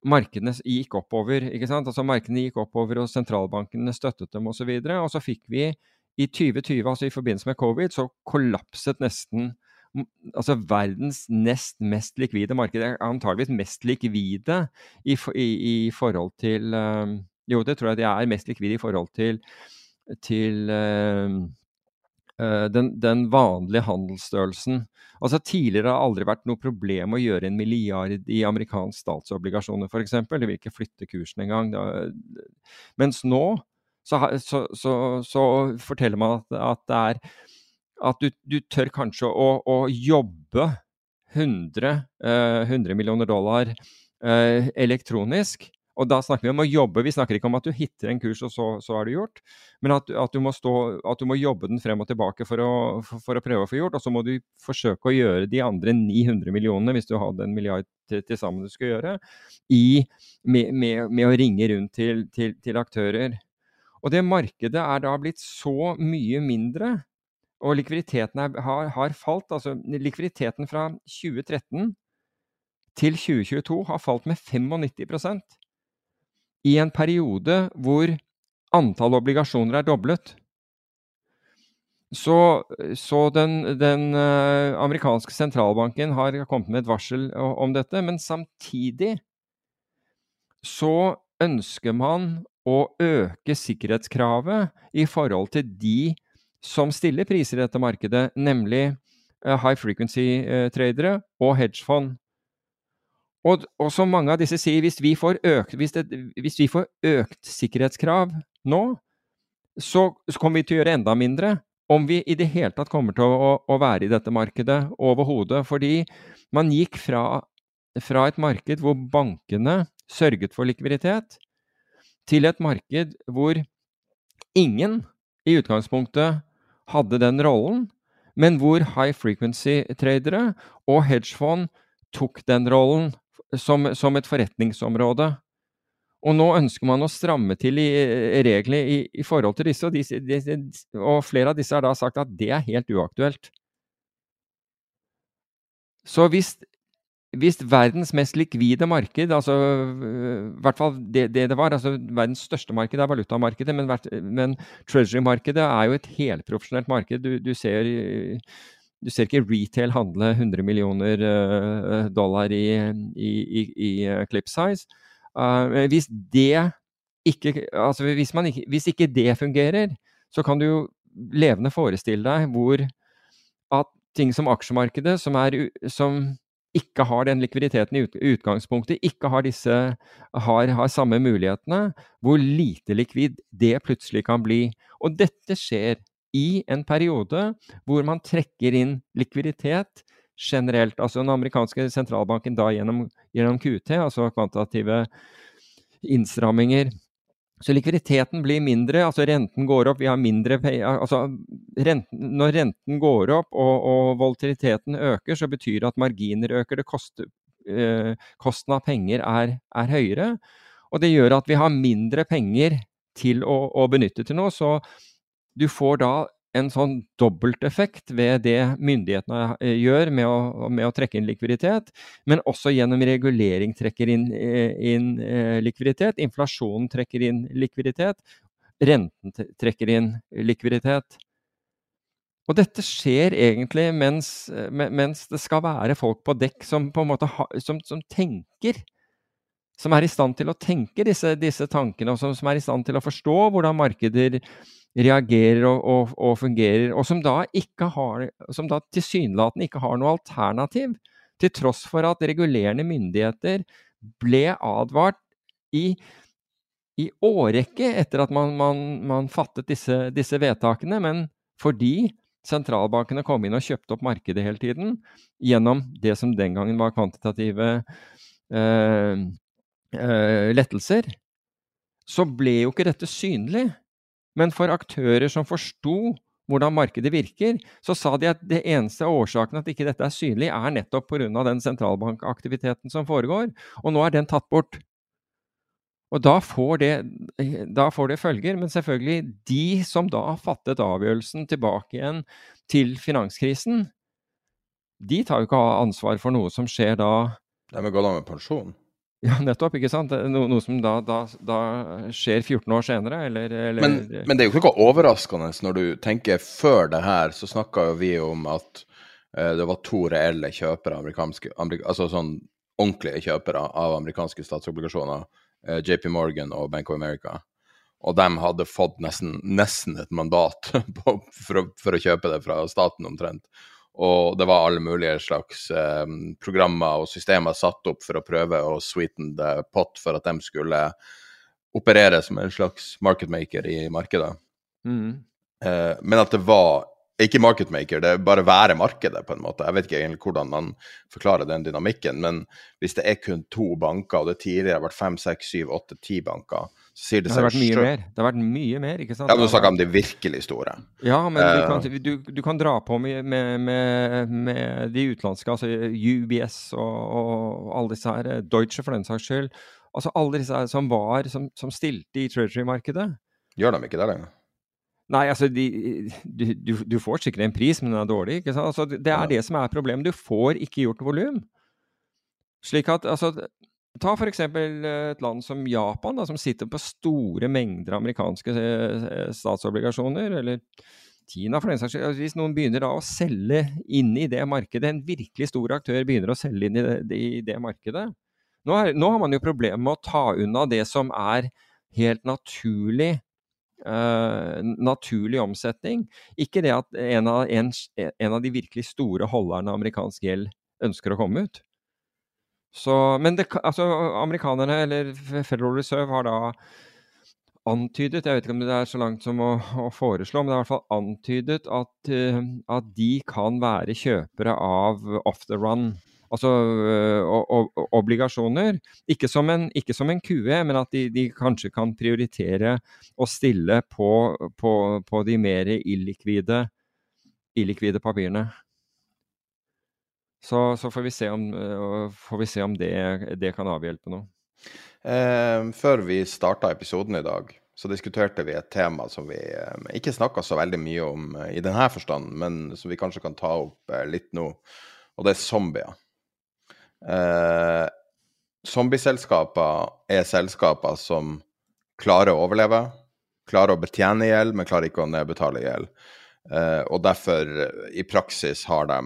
markedene gikk oppover. ikke sant? Altså Markedene gikk oppover, og sentralbankene støttet dem osv. Og, så og så fikk vi i 2020, altså i forbindelse med covid, så kollapset nesten altså verdens nest mest likvide marked. Antageligvis mest likvide i, i, i forhold til um, Jo, det tror jeg de er mest likvide i forhold til, til um, Eh, den, den, vanlige handelsstørrelsen. Altså Tidligere har det aldri vært noe problem å gjøre en milliard i amerikansk statsobligasjoner f.eks. Det vil ikke flytte kursen engang. Mens nå så, så, så, så, forteller man at, at det er at du, du tør kanskje å, å jobbe 100, eh, 100, millioner dollar eh, elektronisk og da snakker vi om å jobbe. Vi snakker ikke om at du hitter en kurs, og så, så er det gjort. Men at, at, du stå, at, du må jobbe den frem og tilbake for å, for, for å, prøve å få gjort. Og så må du forsøke å gjøre de andre 900 millionene, hvis du hadde en milliard til, til sammen du skulle gjøre, i, med, med, med, å ringe rundt til, til, til aktører. Og det markedet er da blitt så mye mindre og likviditeten er, har, har, falt. Altså likviditeten fra 2013 til 2022 har falt med 95 i en periode hvor antall obligasjoner er doblet. Så, så den, den uh, amerikanske sentralbanken har kommet med et varsel om dette, men samtidig så ønsker man å øke sikkerhetskravet i forhold til de som stiller priser i dette markedet, nemlig uh, high frequency-tradere uh, og hedgefond. Og, og, som mange av disse sier, hvis vi, økt, hvis, det, hvis vi får økt, sikkerhetskrav nå, så, så, kommer vi til å gjøre enda mindre. Om vi i det hele tatt kommer til å, å være i dette markedet overhodet. Fordi man gikk fra, fra et marked hvor bankene sørget for likviditet, til et marked hvor ingen i utgangspunktet hadde den rollen, men hvor high frequency-tradere og hedgefond tok den rollen som, som et forretningsområde. Og nå ønsker man å stramme til i reglene i, i, forhold til disse og, disse, disse, og flere av disse har da sagt at det er helt uaktuelt. Så hvis, hvis verdens mest likvide marked, altså i hvert fall det, det, det var, altså verdens største marked er valutamarkedet, men, men treasury-markedet er jo et helprofesjonelt marked. Du, du, ser, du, ser, ikke retail handle 100 millioner uh, dollar i, i, i, i clip size. Uh, hvis det ikke, altså hvis, ikke, hvis ikke det fungerer, så kan du jo levende forestille deg hvor at ting som aksjemarkedet, som, er, som ikke har den likviditeten i utgangspunktet, ikke har, disse, har, har samme mulighetene, hvor lite likvid det plutselig kan bli. Og dette skjer i en periode hvor man trekker inn likviditet generelt. Altså den amerikanske sentralbanken da gjennom, gjennom QT, altså kvantitative innstramminger så likviditeten blir mindre, altså renten går opp, vi har mindre altså renten, Når renten går opp og, og, volatiliteten øker, så betyr det at marginer øker. Det koster, eh, kosten av penger er, er, høyere. Og det gjør at vi har mindre penger til å, å benytte til noe. Så du får da en sånn dobbelteffekt ved det myndighetene eh, gjør med å, med å, trekke inn likviditet, men også gjennom regulering trekker inn, eh, inn eh, likviditet. Inflasjonen trekker inn likviditet. Renten trekker inn likviditet. Og dette skjer egentlig mens, mens, det skal være folk på dekk som på ha, som, som, tenker. Som er i stand til å tenke disse, disse tankene, og som, som, er i stand til å forstå hvordan markeder reagerer og, og, og, fungerer, og som da, har, som da tilsynelatende ikke har noe alternativ, til tross for at regulerende myndigheter ble advart i, i årrekke etter at man, man, man fattet disse, disse, vedtakene, men fordi sentralbankene kom inn og kjøpte opp markedet hele tiden gjennom det som den gangen var kvantitative eh, eh, lettelser, så ble jo ikke dette synlig. Men for aktører som forsto hvordan markedet virker, så sa de at det eneste årsaken at ikke dette er synlig, er nettopp pga. den sentralbankaktiviteten som foregår. Og nå er den tatt bort. Og da får, det, da får det følger. Men selvfølgelig, de som da fattet avgjørelsen tilbake igjen til finanskrisen, de tar jo ikke ansvar for noe som skjer da De er gått av med pensjon? Ja, nettopp. ikke sant? No, noe som da, da, da, skjer 14 år senere, eller, eller men, men, det er jo ikke noe overraskende når du tenker før det her, så snakka jo vi om at uh, det var to reelle kjøpere, amerika, altså sånn ordentlige kjøpere av amerikanske statsobligasjoner, eh, JP Morgan og Bank of America. Og de hadde fått nesten, nesten et mandat på, for, for å kjøpe det fra staten omtrent. Og det var alle mulige slags eh, programmer og systemer satt opp for å prøve å sweeten the pot for at de skulle operere som en slags marketmaker i markedet. Mm. Eh, men at det var ikke marketmaker, det er bare være markedet, på en måte. Jeg vet ikke egentlig hvordan man forklarer den dynamikken, men hvis det er kun to banker, og det tidligere har vært fem, seks, syv, åtte, ti banker, sier det, Det har vært mye mer. Det har vært mye mer, ikke sant? Ja, Du snakker om de virkelig store. Ja, men du, kan, du, du, kan, dra på med, med, med de utenlandske, altså UBS og, og, alle disse her, Deutsche for den saks skyld. Altså alle disse her som var, som, som stilte i treasury-markedet. Gjør de ikke det lenger? Nei, altså de, du, du, får sikkert en pris, men den er dårlig. ikke sant? Altså, det er ja. det som er problemet. Du får ikke gjort volum. Slik at altså, Ta f.eks. et land som Japan, da, som sitter på store mengder amerikanske eh, statsobligasjoner, eller Kina for den saks skyld. Altså, hvis noen begynner da å selge inn i det markedet, en virkelig stor aktør begynner å selge inn i det, i det markedet nå, er, nå, har man jo problemer med å ta unna det som er helt naturlig Uh, naturlig omsetning. Ikke det at en av, en, en av, de virkelig store holderne av amerikansk gjeld ønsker å komme ut. Så, men det, altså, amerikanerne, eller Federal Reserve, har da antydet Jeg vet ikke om det er så langt som å, å foreslå, men det er i hvert fall antydet at, uh, at de kan være kjøpere av off the run altså øh, obligasjoner. Ikke som, en, ikke som en QE, men at de, de, kanskje kan prioritere å stille på, på, på de mer illikvide, illikvide papirene. Så, så får vi se om, får vi se om det, det, kan avhjelpe noe. Eh, før vi starta episoden i dag, så diskuterte vi et tema som vi eh, ikke snakka så veldig mye om eh, i denne forstand, men som vi kanskje kan ta opp eh, litt nå, og det er zombier. Eh, Zombieselskaper er selskaper som klarer å overleve, klarer å betjene gjeld, men klarer ikke å nedbetale gjeld. Eh, og derfor, i praksis, har de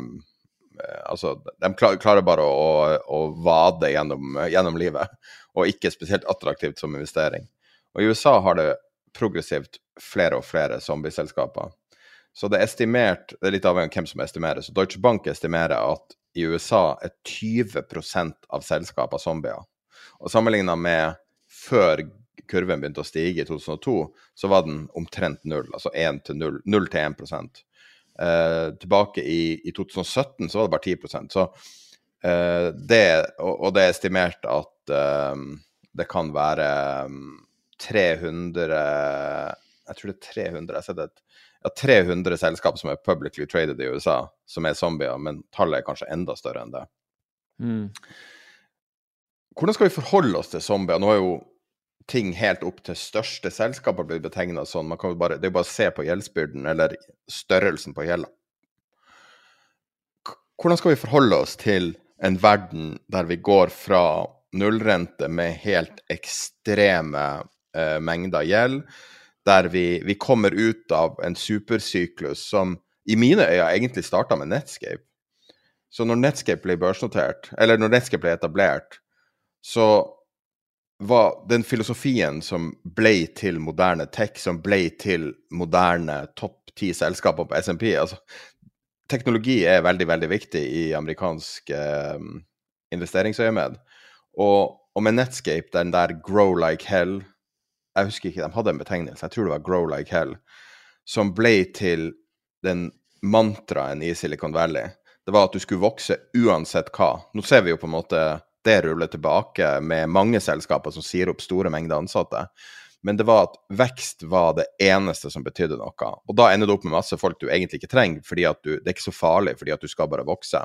Altså, de klarer bare å, å vade gjennom, gjennom livet, og ikke spesielt attraktivt som investering. Og i USA har det progressivt flere og flere zombieselskaper. Så det er estimert, det er litt avhengig av hvem som estimerer, så Deutsche Bank estimerer at i USA er 20% av selskapene zombier. Og sammenligna med før kurven begynte å stige i 2002, så var den omtrent null. Altså 1 til 0, 0 til 1 eh, Tilbake i, i, 2017 så var det bare 10% Så eh, det, og, og, det er estimert at eh, det kan være um, 300 Jeg tror det er 300 Jeg har sett et ja, 300 selskap som er publicly traded i USA, som er zombier, men tallet er kanskje enda større enn det. Mm. Hvordan skal vi forholde oss til zombier? Nå er jo ting helt opp til største selskaper blir betegna sånn. Man kan jo bare, det er jo bare å se på gjeldsbyrden, eller størrelsen på gjelda. Hvordan skal vi forholde oss til en verden der vi går fra nullrente med helt ekstreme eh, mengder gjeld, der vi, vi, kommer ut av en supersyklus som i mine øyne egentlig starta med Netscape. Så når Netscape ble børsnotert, eller når Netscape ble etablert, så var den filosofien som ble til moderne tech, som ble til moderne topp ti selskaper på SMP altså, Teknologi er veldig, veldig viktig i amerikansk eh, investeringsøyemed. Og, og med Netscape, den der grow like hell jeg husker ikke, de hadde en betegnelse, jeg tror det var 'Grow like Hell', som ble til den mantraen i Silicon Valley. Det var at du skulle vokse uansett hva. Nå ser vi jo på en måte det rullet tilbake med mange selskaper som sier opp store mengder ansatte. Men det var at vekst var det eneste som betydde noe. Og da ender du opp med masse folk du egentlig ikke trenger, fordi du, det er ikke så farlig fordi at du skal bare vokse.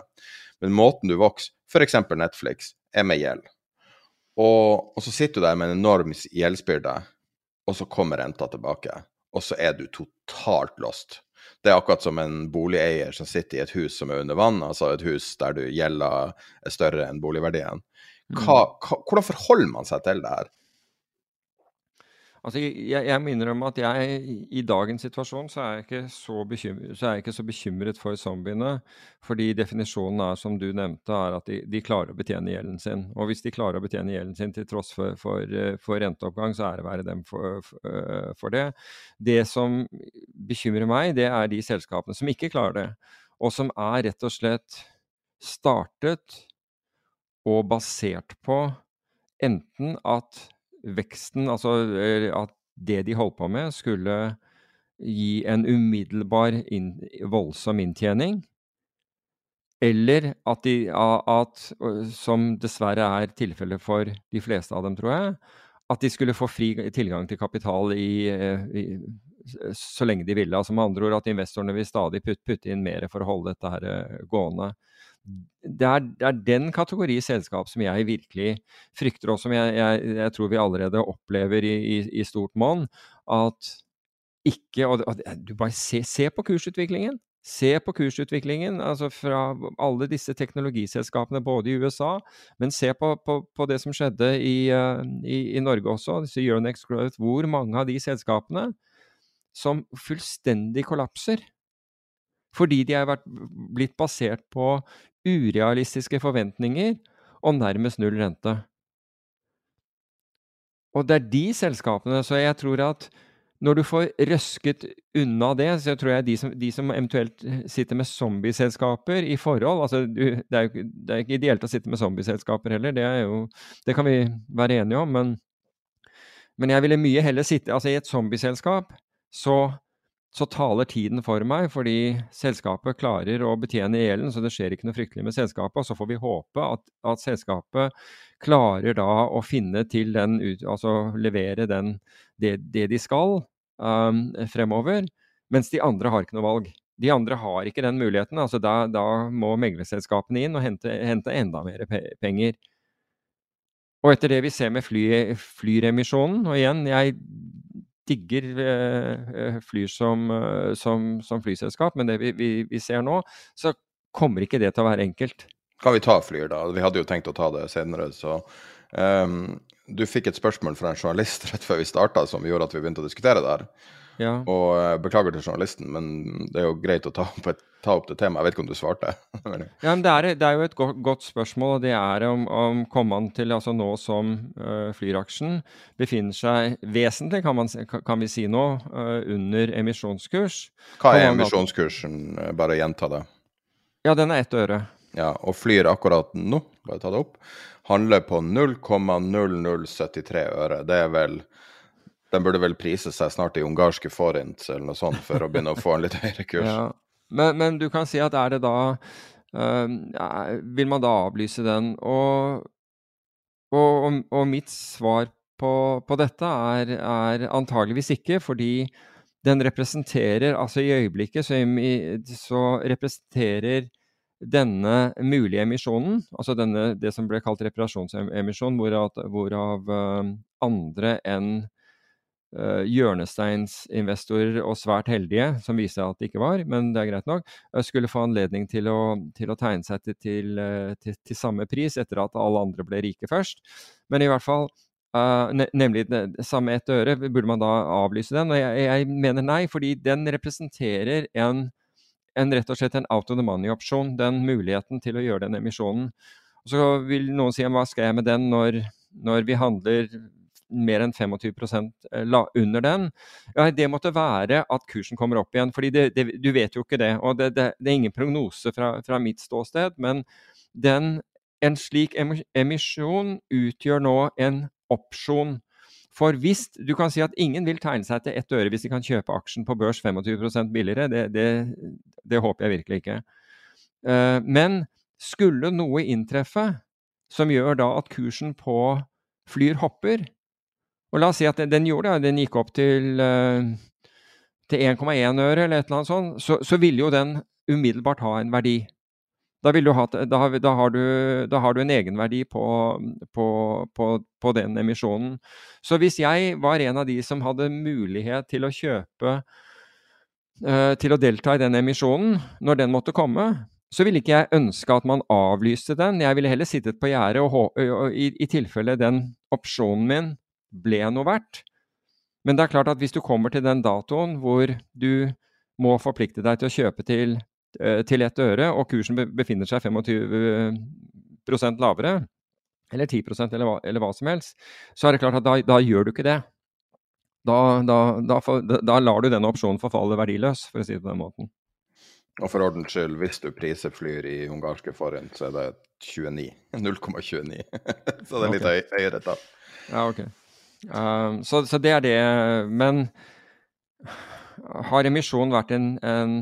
Men måten du vokser, f.eks. Netflix, er med gjeld. Og, og, så sitter du der med en enorm gjeldsbyrde og så kommer renta tilbake. Og så er du totalt lost. Det er akkurat som en boligeier som sitter i et hus som er under vann, altså et hus der du gjelder er større enn boligverdien. Mm. Hva, hva, hvordan forholder man seg til det her? Altså, jeg, jeg må innrømme at jeg i dagens situasjon så er jeg ikke så, bekymret, så, ikke så bekymret for zombiene. Fordi definisjonen er, som du nevnte, er at de, de, klarer å betjene gjelden sin. Og hvis de klarer å betjene gjelden sin til tross for, for, for renteoppgang, så er det være dem for, for, det. Det som bekymrer meg, det er de selskapene som ikke klarer det. Og som er rett og slett startet og basert på enten at veksten, altså at det de holdt på med, skulle gi en umiddelbar inn, voldsom inntjening. Eller at de, at, som dessverre er tilfellet for de fleste av dem, tror jeg, at de skulle få fri tilgang til kapital i, i, så lenge de ville. Altså med andre ord at investorene vil stadig putte, inn mer for å holde dette her gående det er, det er, den kategori selskap som jeg virkelig frykter, og som jeg, jeg, jeg tror vi allerede opplever i, i, i stort monn. At ikke Og, og du bare se, se, på kursutviklingen. Se på kursutviklingen altså fra alle disse teknologiselskapene, både i USA, men se på, på, på det som skjedde i, uh, i, Norge også, disse Euronex Growth. Hvor mange av de selskapene som fullstendig kollapser fordi de har vært, blitt basert på urealistiske forventninger og nærmest null rente. Og det er de selskapene, så jeg tror at når du får røsket unna det, så tror jeg de som, de som eventuelt sitter med zombieselskaper i forhold altså du, det, er jo, det er ikke ideelt å sitte med zombieselskaper heller, det, jo, det kan vi være enige om, men, men jeg ville mye heller sitte altså I et zombieselskap så så taler tiden for meg, fordi selskapet klarer å betjene gjelden, så det skjer ikke noe fryktelig med selskapet. Og så får vi håpe at, at selskapet klarer da å finne til den, altså levere den, det, det, de skal um, fremover, mens de andre har ikke noe valg. De andre har ikke den muligheten. altså Da, da må meglerselskapene inn og hente, hente, enda mer penger. Og etter det vi ser med fly, flyremisjonen Og igjen, jeg digger eh, Flyr som, eh, som, som, flyselskap, men det vi, vi, vi, ser nå, så kommer ikke det til å være enkelt. Kan vi ta Flyr, da? Vi hadde jo tenkt å ta det senere. så um, Du fikk et spørsmål fra en journalist rett før vi starta som gjorde at vi begynte å diskutere det her. Ja. Og uh, beklager til journalisten, men det er jo greit å ta opp, et, ta opp det temaet. Jeg vet ikke om du svarte? ja, men det er, det er, jo et godt, godt, spørsmål, og det er om, om kommer man til altså nå som uh, Flyr-aksjen befinner seg vesentlig, kan, man, kan vi si nå, uh, under emisjonskurs. Hva er emisjonskursen? Bare gjenta det. Ja, den er ett øre. Ja, og Flyr akkurat nå, bare ta det opp, handler på 0,0073 øre. Det er vel den burde vel prise seg snart i ungarske forint eller noe sånt for å begynne å få en litt høyere kurs. Ja. Men, men, du kan si at er det da uh, Vil man da avlyse den? Og, og, og mitt svar på, på dette er, er, antageligvis ikke, fordi den representerer Altså i øyeblikket så, så representerer denne mulige emisjonen, altså denne, det som ble kalt reparasjonsemisjon, hvorav, hvorav uh, andre enn uh, hjørnesteinsinvestorer og svært heldige, som viser at det ikke var, men det er greit nok, uh, skulle få anledning til å, til å tegne seg til, til, uh, til, til, samme pris etter at alle andre ble rike først. Men i hvert fall ne nemlig det samme ett øre, burde man da avlyse den? Og jeg, jeg mener nei, fordi den representerer en, en, rett og slett en out of the money-opsjon. Den muligheten til å gjøre den emisjonen. Og så vil noen si hva skal jeg med den når, når vi handler mer enn 25% eh, under den. Ja, det måtte være at kursen kommer opp igjen. fordi det, det, du vet jo ikke det. Og det, det er ingen prognose fra, fra, mitt ståsted, men den, en slik emisjon utgjør nå en opsjon. For hvis Du kan si at ingen vil tegne seg til ett øre hvis de kan kjøpe aksjen på børs 25 billigere. Det, det, det, håper jeg virkelig ikke. Uh, men skulle noe inntreffe som gjør da at kursen på Flyr hopper, og la oss si at den, gjorde det, den gikk opp til, uh, til 1,1 øre eller et eller annet sånt, så, så ville jo den umiddelbart ha en verdi. Da, ha, da, da, har, du, da har, du, en egenverdi på, på, på, på, den emisjonen. Så hvis jeg var en av de som hadde mulighet til å kjøpe uh, Til å delta i den emisjonen når den måtte komme, så ville ikke jeg ønske at man avlyste den. Jeg ville heller sittet på gjerdet i, i tilfelle den opsjonen min ble noe verdt. Men det er klart at hvis du kommer til den datoen hvor du må forplikte deg til å kjøpe til, eh, til ett øre, og kursen befinner seg 25% lavere, eller 10 eller hva, eller hva som helst, så er det klart at da, da gjør du ikke det. Da, da, da, lar du denne opsjonen forfalle verdiløs, for å si det på den måten. Og for ordens skyld, hvis du priser flyr i ungarske forint, så er det 29. 0,29. så det er litt okay. høyere tall. Ja, ok. Uh, så, så, det er det. Men har emisjon vært en, en,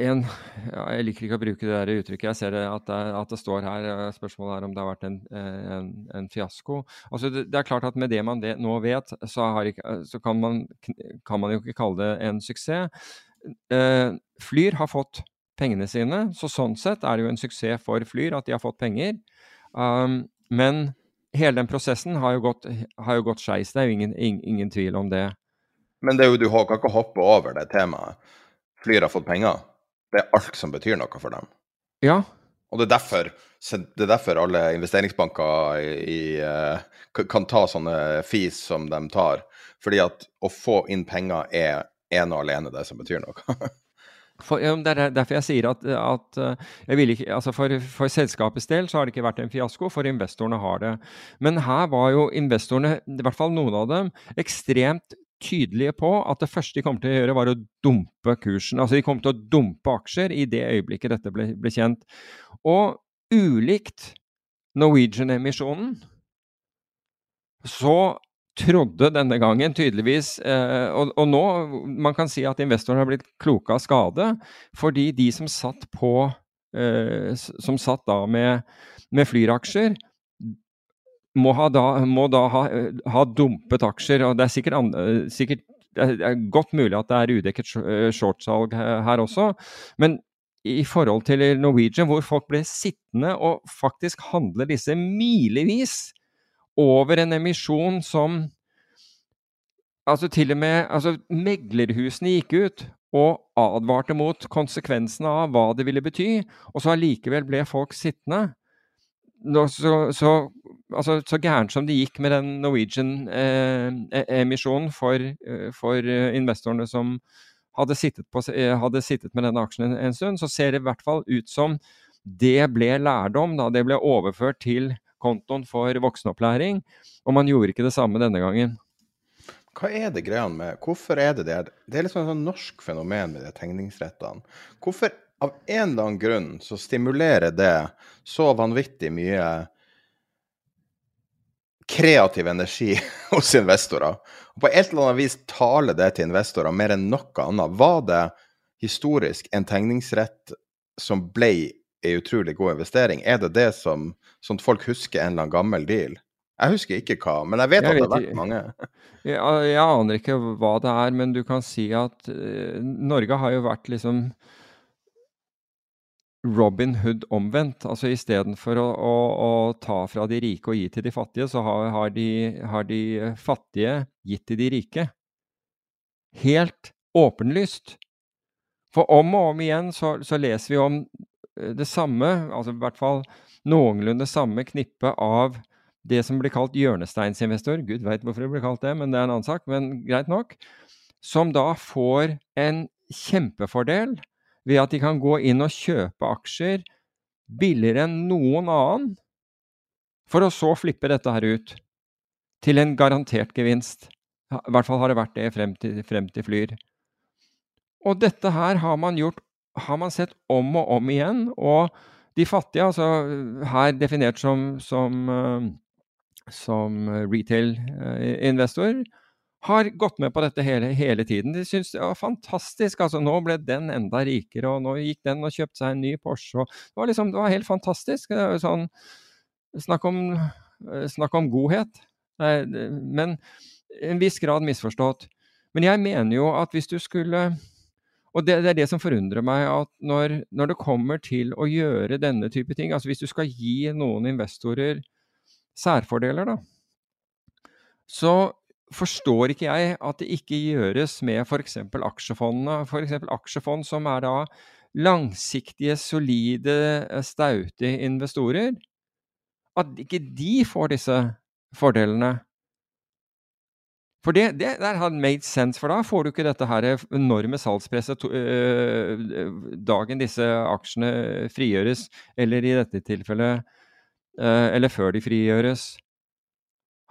en ja, Jeg liker ikke å bruke det der uttrykket. Jeg ser det at, det, at det står her. Eh, spørsmålet er om det har vært en, en fiasko. Altså det, det, er klart at Med det man vet, nå vet, så, ikke, så kan, man, kan, man, jo ikke kalle det en suksess. Uh, Flyr har fått pengene sine, så sånn sett er det jo en suksess for Flyr at de har fått penger. Um, men hele den prosessen har jo gått, har jo gått skeis. Det er jo ingen, ingen, ingen, tvil om det. Men det er jo, du kan ikke hoppe over det temaet. Flyr har fått penger. Det er alt som betyr noe for dem. Ja. Og det er derfor, det er derfor alle investeringsbanker i, i, uh, kan ta sånne fis som de tar. Fordi at å få inn penger er ene og alene det som betyr noe. For, ja, det er derfor jeg sier at, at eh, ikke, altså for, for, selskapets del så har det ikke vært en fiasko, for investorene har det. Men her var jo investorene, i hvert fall noen av dem, ekstremt tydelige på at det første de kom til å gjøre, var å dumpe kursen. Altså de kom til å dumpe aksjer i det øyeblikket dette ble, ble kjent. Og ulikt Norwegian-emisjonen så trodde denne gangen tydeligvis eh, og, og, nå man kan si at investorene har blitt kloke av skade, fordi de som satt på eh, som satt da med, med Flyr-aksjer, må, da, må da ha, ha, dumpet aksjer. og Det er sikkert, sikkert det er godt mulig at det er udekket shortsalg her også. Men i forhold til Norwegian, hvor folk ble sittende og faktisk handle disse milevis over en emisjon som Altså til og med altså Meglerhusene gikk ut og advarte mot konsekvensene av hva det ville bety, og så allikevel ble folk sittende. Så, så, altså, så gærent som det gikk med den Norwegian-emisjonen eh, for, eh, for, investorene som hadde sittet, på, eh, hadde sittet, med denne aksjen en, en, stund, så ser det i hvert fall ut som det ble lærdom da det ble overført til kontoen for voksenopplæring, og man gjorde ikke det samme denne gangen. Hva er det greia med Hvorfor er det det? Det er liksom et sånn norsk fenomen med de tegningsrettene. Hvorfor, av en eller annen grunn, så stimulerer det så vanvittig mye kreativ energi hos investorer? Og på et eller annet vis taler det til investorer mer enn noe annet. Var det historisk en tegningsrett som ble en utrolig god investering? Er det det som sånn at folk husker en eller annen gammel deal? Jeg husker ikke hva, men jeg vet jeg at det har vært mange. Jeg, jeg, aner ikke hva det er, men du kan si at uh, Norge har jo vært liksom Robin Hood omvendt. Altså istedenfor å, å, å ta fra de rike og gi til de fattige, så har, har, de, har de, fattige gitt til de rike. Helt åpenlyst. For om og om igjen så, så leser vi om eh, det samme, altså i hvert fall noenlunde samme knippe av det som blir kalt hjørnesteinsinvestor, gud veit hvorfor det blir kalt det, men det er en annen sak, men greit nok, som da får en kjempefordel ved at de kan gå inn og kjøpe aksjer billigere enn noen annen, for å så flippe dette her ut til en garantert gevinst. I hvert fall har det vært det frem til, frem til Flyr. Og dette her har man gjort har man sett om og om igjen. Og de fattige, altså her definert som, som uh, som retail-investor har gått med på dette hele, hele tiden. De syns det var fantastisk. altså Nå ble den enda rikere, og nå gikk den og kjøpte seg en ny Porsche. det, var liksom, det var helt fantastisk. Sånn, snakk, om, snakk om godhet. Men en viss grad misforstått. Men jeg mener jo at hvis du skulle Og det, det er det som forundrer meg, at når, når det kommer til å gjøre denne type ting altså Hvis du skal gi noen investorer særfordeler, da, så forstår ikke jeg at det ikke gjøres med f.eks. aksjefondene. F.eks. aksjefond som er da langsiktige, solide, staute investorer. At ikke de får disse fordelene. For det, det der hadde made sense, for da får du ikke dette her enorme salgspresset øh, dagen disse aksjene frigjøres, eller i dette tilfellet øh, eller før de frigjøres.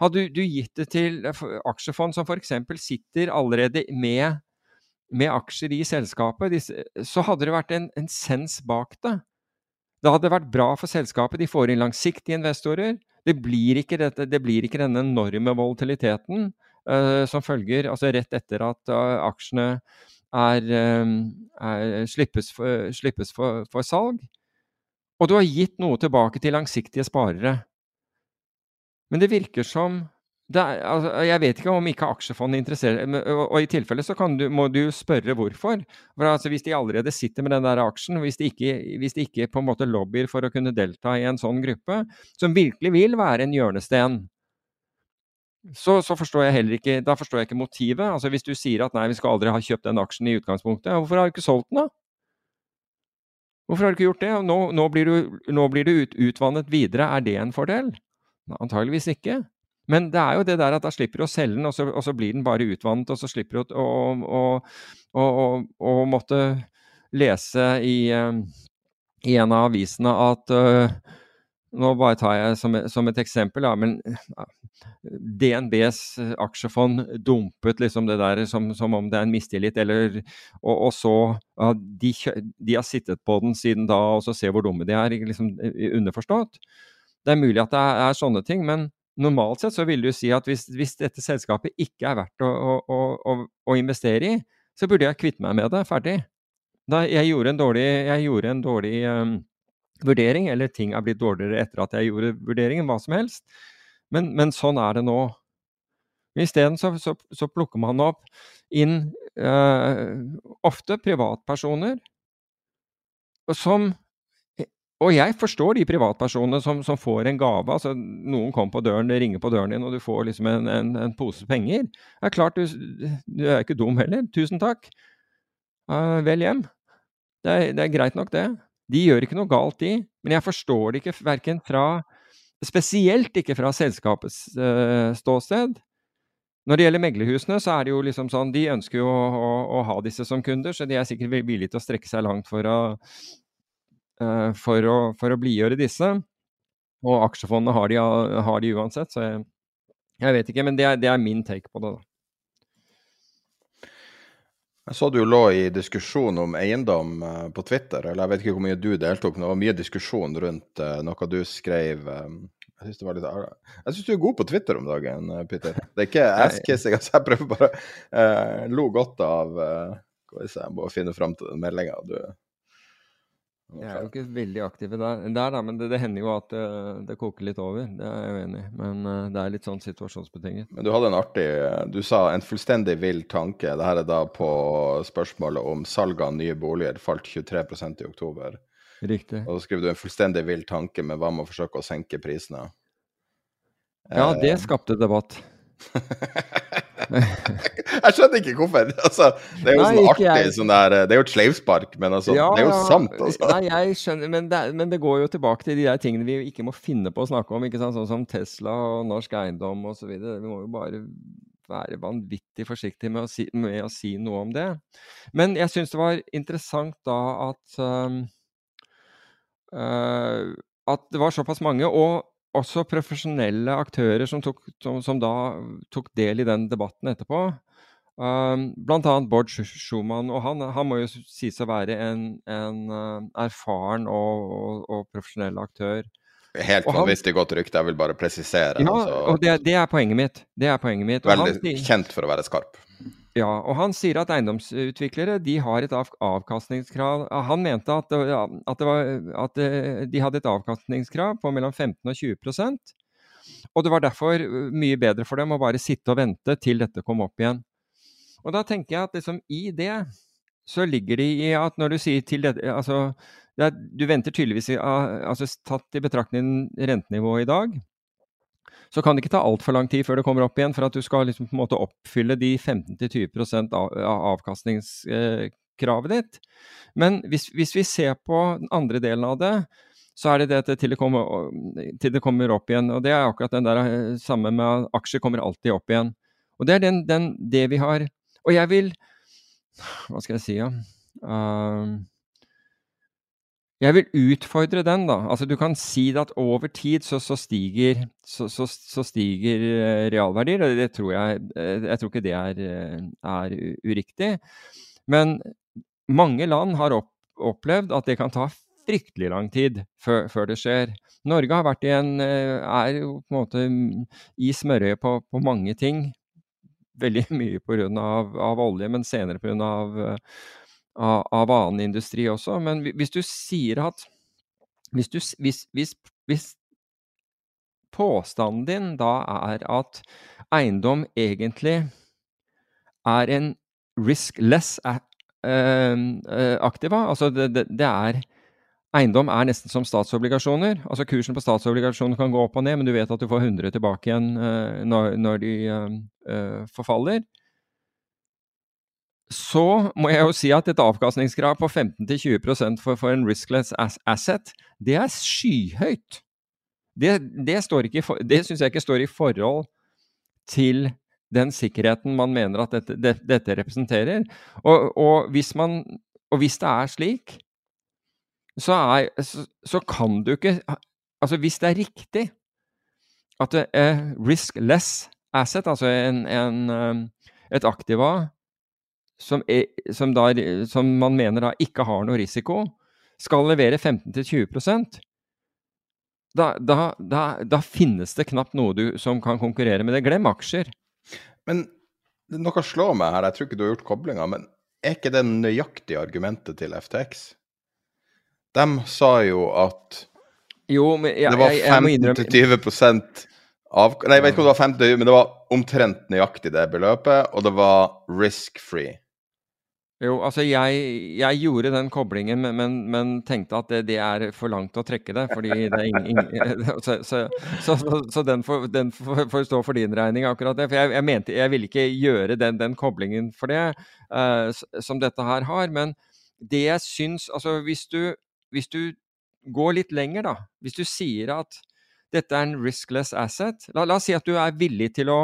Hadde du, gitt det til eh, aksjefond som f.eks. sitter allerede med, med, aksjer i selskapet, så hadde det vært en, en sens bak det. Det hadde vært bra for selskapet. De får inn langsiktige investorer. Det blir ikke, dette, det blir ikke denne enorme volatiliteten som følger altså rett etter at uh, aksjene er, uh, er, slippes, for, slippes for, for salg. Og du har gitt noe tilbake til langsiktige sparere. Men det virker som er, altså, Jeg vet ikke om ikke aksjefondet interesserer og, og i tilfelle så du, må du spørre hvorfor. For altså, Hvis de allerede sitter med den der aksjen, hvis de, ikke, hvis de ikke på en måte lobbyer for å kunne delta i en sånn gruppe, som virkelig vil være en hjørnesten, så, så, forstår jeg heller ikke da forstår jeg ikke motivet. Altså Hvis du sier at nei, vi skal aldri ha kjøpt den aksjen i utgangspunktet, hvorfor har du ikke solgt den da? Hvorfor har du ikke gjort det? Nå, nå blir du, nå blir du ut, utvannet videre. Er det en fordel? Antageligvis ikke. Men det er jo det der at da slipper du å selge den, og så, og så blir den bare utvannet, og så slipper du å, å, å, måtte lese i, eh, i, en av avisene at uh, Nå bare tar jeg som, som et eksempel, ja, men DNBs aksjefond dumpet liksom det der som, som om det er en mistillit, eller Og, og så ja, de, de, har sittet på den siden da, og så se hvor dumme de er. liksom Underforstått. Det er mulig at det er, er sånne ting, men normalt sett så vil du si at hvis, hvis dette selskapet ikke er verdt å, å, å, å, investere i, så burde jeg kvitte meg med det. Ferdig. Da jeg gjorde en dårlig, gjorde en dårlig um, vurdering, eller ting er blitt dårligere etter at jeg gjorde vurderingen, hva som helst. Men, men sånn er det nå. Isteden så, så, så plukker man opp inn uh, ofte privatpersoner som og jeg forstår de privatpersonene som, som, får en gave. altså Noen kommer på døren, ringer på døren din, og du får liksom en, en, en pose penger. Det er klart, du, du, er ikke dum heller. Tusen takk. Uh, vel hjem. Det er, det er, greit nok, det. De gjør ikke noe galt, de. Men jeg forstår det ikke verken fra Spesielt ikke fra selskapets uh, ståsted. Når det gjelder meglerhusene, så er det jo liksom sånn De ønsker jo å, å, å ha disse som kunder, så de er sikkert villige til å strekke seg langt for å uh, for å, for å blidgjøre disse. Og aksjefondene har de, har de uansett, så jeg, jeg, vet ikke. Men det er, det er min take på det. da. Jeg så du lå i diskusjon om eiendom uh, på Twitter, eller jeg vet ikke hvor mye du deltok, men det var mye diskusjon rundt uh, noe du skrev um, Jeg syns synes du er god på Twitter om dagen, uh, Peter. Det er ikke ass-kissing, altså jeg prøver bare uh, Lo godt av Skal vi se, jeg må finne fram til den meldinga. Jeg er jo ikke veldig aktiv der, der men det, det, hender jo at det, det, koker litt over. Det er jeg enig i. Men uh, det er litt sånn situasjonsbetinget. Men du hadde en artig Du sa en fullstendig vill tanke. Det her er da på spørsmålet om salg av nye boliger falt 23% i oktober. Riktig. Og så skriver du en fullstendig vill tanke, men hva med å forsøke å senke prisene? Ja, det eh, skapte debatt. jeg skjønner ikke hvorfor. Altså, det er jo Nei, sånn artig jeg... sånn der, Det er jo et sleivspark, men altså, ja, det er jo sant. Altså. Nei, jeg skjønner, men det, men det, går jo tilbake til de der tingene vi ikke må finne på å snakke om. ikke sant? Sånn som Tesla og norsk eiendom osv. Vi må jo bare være vanvittig forsiktig med å si, med å si noe om det. Men jeg syns det var interessant da at um, uh, at det var såpass mange. og også profesjonelle aktører som tok, som, som da tok del i den debatten etterpå. Um, annet Bård Schumann, og han, han, må jo sies å være en, en uh, erfaren og, og, og, profesjonell aktør. Helt vanvittig godt rykte, jeg vil bare presisere. Ja, altså. og det, det, er poenget mitt. Det er poenget mitt. Veldig han, kjent for å være skarp. Ja, og han sier at eiendomsutviklere de har et avkastningskrav Han mente at, at, var, at, eh, de hadde et avkastningskrav på mellom 15 og 20% og det var derfor eh, mye bedre for dem å bare sitte og vente til dette kom opp igjen. Og da tenker jeg at liksom i det så ligger det i at når du sier til dette Altså, det er, du venter tydeligvis i, altså Tatt i betraktning rentenivået i dag, så kan det ikke ta altfor lang tid før det kommer opp igjen, for at du skal liksom på en måte oppfylle de 15-20 av, av avkastningskravet ditt. Men hvis, hvis, vi ser på den andre delen av det, så er det det til det, kommer, til det kommer opp igjen. Og det er akkurat den der eh, samme med at aksjer kommer alltid opp igjen. Og det er den, den, det vi har Og jeg vil Hva skal jeg si, ja? Uh, jeg vil utfordre den, da. Altså, du kan si at over tid så, så stiger, så, så, stiger eh, realverdier. og Det tror jeg eh, Jeg tror ikke det er, eh, er uriktig. Men mange land har opp, opplevd at det kan ta fryktelig lang tid før, før, det skjer. Norge har vært i en er jo på en måte i smørøyet på, på mange ting. Veldig mye pga. Av, av olje, men senere pga av, av annen industri også. Men hvis du sier at Hvis, du, hvis, hvis, hvis påstanden din da er at eiendom egentlig er en riskless eh, eh, aktiva, altså det, det, det er Eiendom er nesten som statsobligasjoner. Altså Kursen på statsobligasjoner kan gå opp og ned, men du vet at du får 100 tilbake igjen uh, når, når, de uh, forfaller så må jeg jo si at et avkastningskrav på 15-20 for, for en riskless asset, det er skyhøyt. Det, det, det syns jeg ikke står i forhold til den sikkerheten man mener at dette, det, dette representerer. Og, og, hvis man, og, hvis det er slik, så, er, så, så, kan du ikke Altså, hvis det er riktig at er riskless asset, altså en, en, eh, et aktiva som, er, som, da, som, man mener da ikke har noe risiko, skal levere 15-20 da, da, da, da, finnes det knapt noe du som kan konkurrere med det. Glem aksjer. Men noe slår meg her, jeg tror ikke du har gjort koblinga, men er ikke det nøyaktige argumentet til FTX? De sa jo at jo, jeg, det var 15-20% Av, nei, jeg vet ikke om det var 50, men det var omtrent nøyaktig det beløpet, og det var risk free. Jo, altså jeg, jeg gjorde den koblingen, men, men, men tenkte at det, det, er for langt å trekke det. fordi det ingen, ingen Så, så, så, så den, får, den får, stå for din regning, akkurat det. For jeg, jeg mente jeg ville ikke gjøre den, den koblingen for det, uh, som dette her har. Men det jeg syns Altså hvis du, hvis du går litt lenger, da. Hvis du sier at dette er en riskless asset. La, la oss si at du er villig til å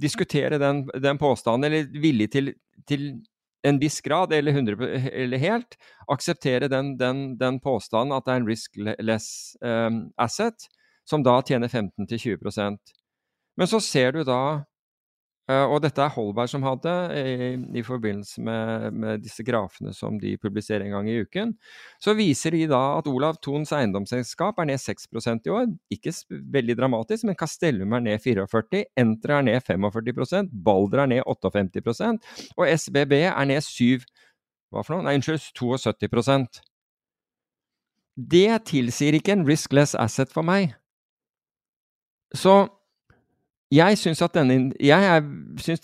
diskutere den, den påstanden, eller villig til, til en viss grad, eller, 100, eller helt, akseptere den, den, den, påstanden at det er en riskless um, asset, som da tjener 15-20% Men så ser du da og dette er Holberg som hadde i, i forbindelse med, med, disse grafene som de publiserer en gang i uken. Så viser de da at Olav Thons eiendomsselskap er ned 6% i år. Ikke veldig dramatisk, men Castellum er ned 44 Entra er ned 45% Balder er ned 58% og SBB er ned 7 hva for noe? Nei, unnskyld, 72% Det tilsier ikke en riskless asset for meg. Så jeg syns denne,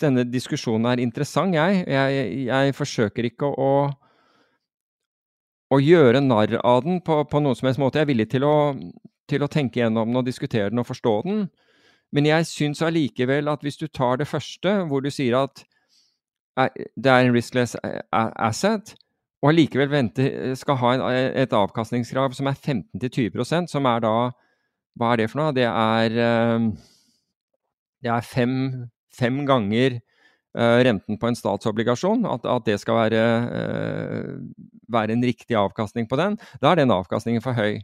denne, diskusjonen er interessant, jeg. Jeg, jeg forsøker ikke å, å, gjøre narr av den på, på, noen som helst måte. Jeg er villig til å, til å tenke gjennom den og diskutere den og forstå den. Men jeg syns allikevel at hvis du tar det første, hvor du sier at det er en riskless asset, og allikevel skal ha en, et avkastningskrav som er 15-20% som er da Hva er det for noe? Det er eh, det er fem, fem ganger uh, renten på en statsobligasjon, at, at det skal være, uh, være, en riktig avkastning på den, da er den avkastningen for høy.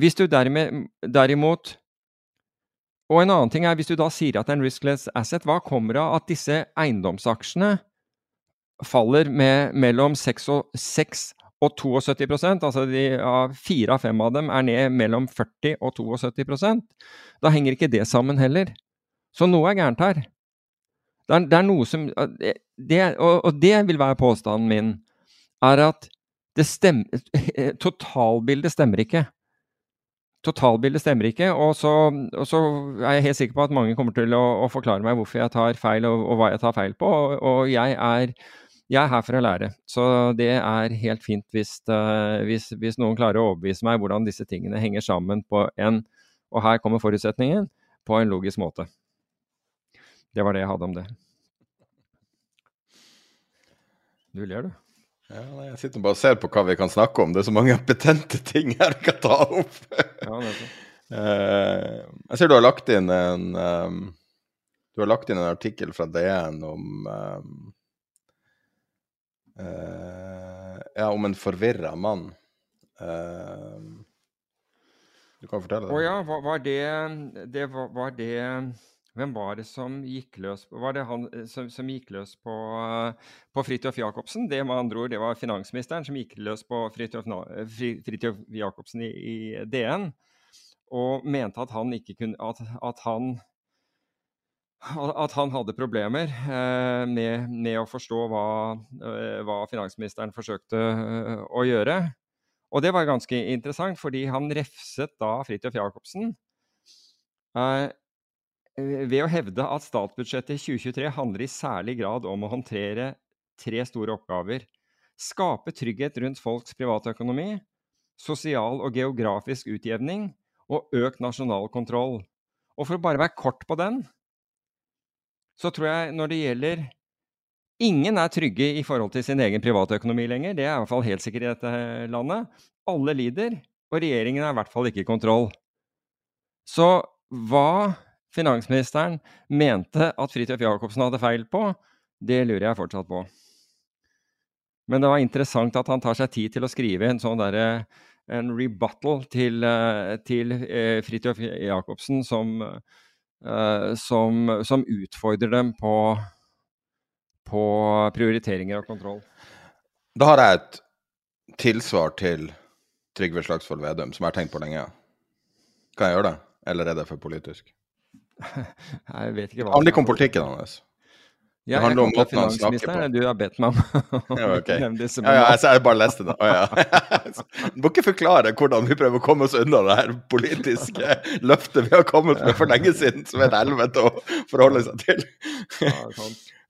Hvis du dermed, derimot Og en annen ting er, hvis du da sier at det er en riskless asset, hva kommer av at disse eiendomsaksjene faller med mellom 6 og, 6 og 72 altså de, ja, Fire av fem av dem er ned mellom 40 og 72% Da henger ikke det sammen heller. Så noe er gærent her. Det er, det er noe som det, og, og, det vil være påstanden min, er at stemmer Totalbildet stemmer ikke. Totalbildet stemmer ikke, og så, og så, er jeg helt sikker på at mange kommer til å, å forklare meg hvorfor jeg tar feil, og, og, hva jeg tar feil på. Og, jeg er, jeg, er, her for å lære. Så det er helt fint hvis, uh, hvis, hvis noen klarer å overbevise meg hvordan disse tingene henger sammen på en, og her kommer forutsetningen, på en logisk måte. Det var det jeg hadde om det. Du ler, du. Ja, jeg sitter bare og ser på hva vi kan snakke om. Det er så mange betente ting her vi kan ta opp. ja, uh, jeg ser du har lagt inn en um, Du har lagt inn en artikkel fra DN om um, uh, Ja, om en forvirra mann. Uh, du kan fortelle det. Å ja, var, var det, det var, var det hvem var det som gikk løs det han eh, som, som gikk løs på, uh, på Fridtjof Jacobsen? Det med andre ord, det var finansministeren som gikk løs på Fridtjof, Fridtjof Jacobsen i, i, DN. Og mente at han ikke kunne At, at han at han hadde problemer eh, med, med, å forstå hva, eh, hva finansministeren forsøkte eh, å gjøre. Og det var ganske interessant, fordi han refset da Fridtjof Jacobsen. Eh, Eh, ved å hevde at statsbudsjettet i 2023 handler i særlig grad om å håndtere tre store oppgaver. Skape trygghet rundt folks privatøkonomi, sosial og geografisk utjevning og økt nasjonal kontroll. Og for å bare være kort på den, så tror jeg når det gjelder Ingen er trygge i forhold til sin egen privatøkonomi lenger, det er i hvert fall helt sikkert i dette landet. Alle lider, og regjeringen er i hvert fall ikke i kontroll. Så hva finansministeren mente at Fridtjof Jacobsen hadde feil på, det lurer jeg fortsatt på. Men det var interessant at han tar seg tid til å skrive en sånn derre en rebuttal til, eh, til eh, Fridtjof Jacobsen som, eh, som, som, utfordrer dem på, på prioriteringer og kontroll. Da har jeg et tilsvar til Trygve Slagsvold Vedum, som jeg har tenkt på lenge. Kan jeg gjøre det, eller er det for politisk? Jeg vet ikke hva Det handler ikke om politikken hans. Ja, Det handler om måten han snakker på. Du har bedt meg om Ja, å ok. nevne disse. Ja, ja, jeg, jeg bare leste det. Oh, ja. Du må ikke forklare hvordan vi prøver å komme oss unna det her politiske løftet vi har kommet med for lenge siden, som er et helvete å forholde seg til.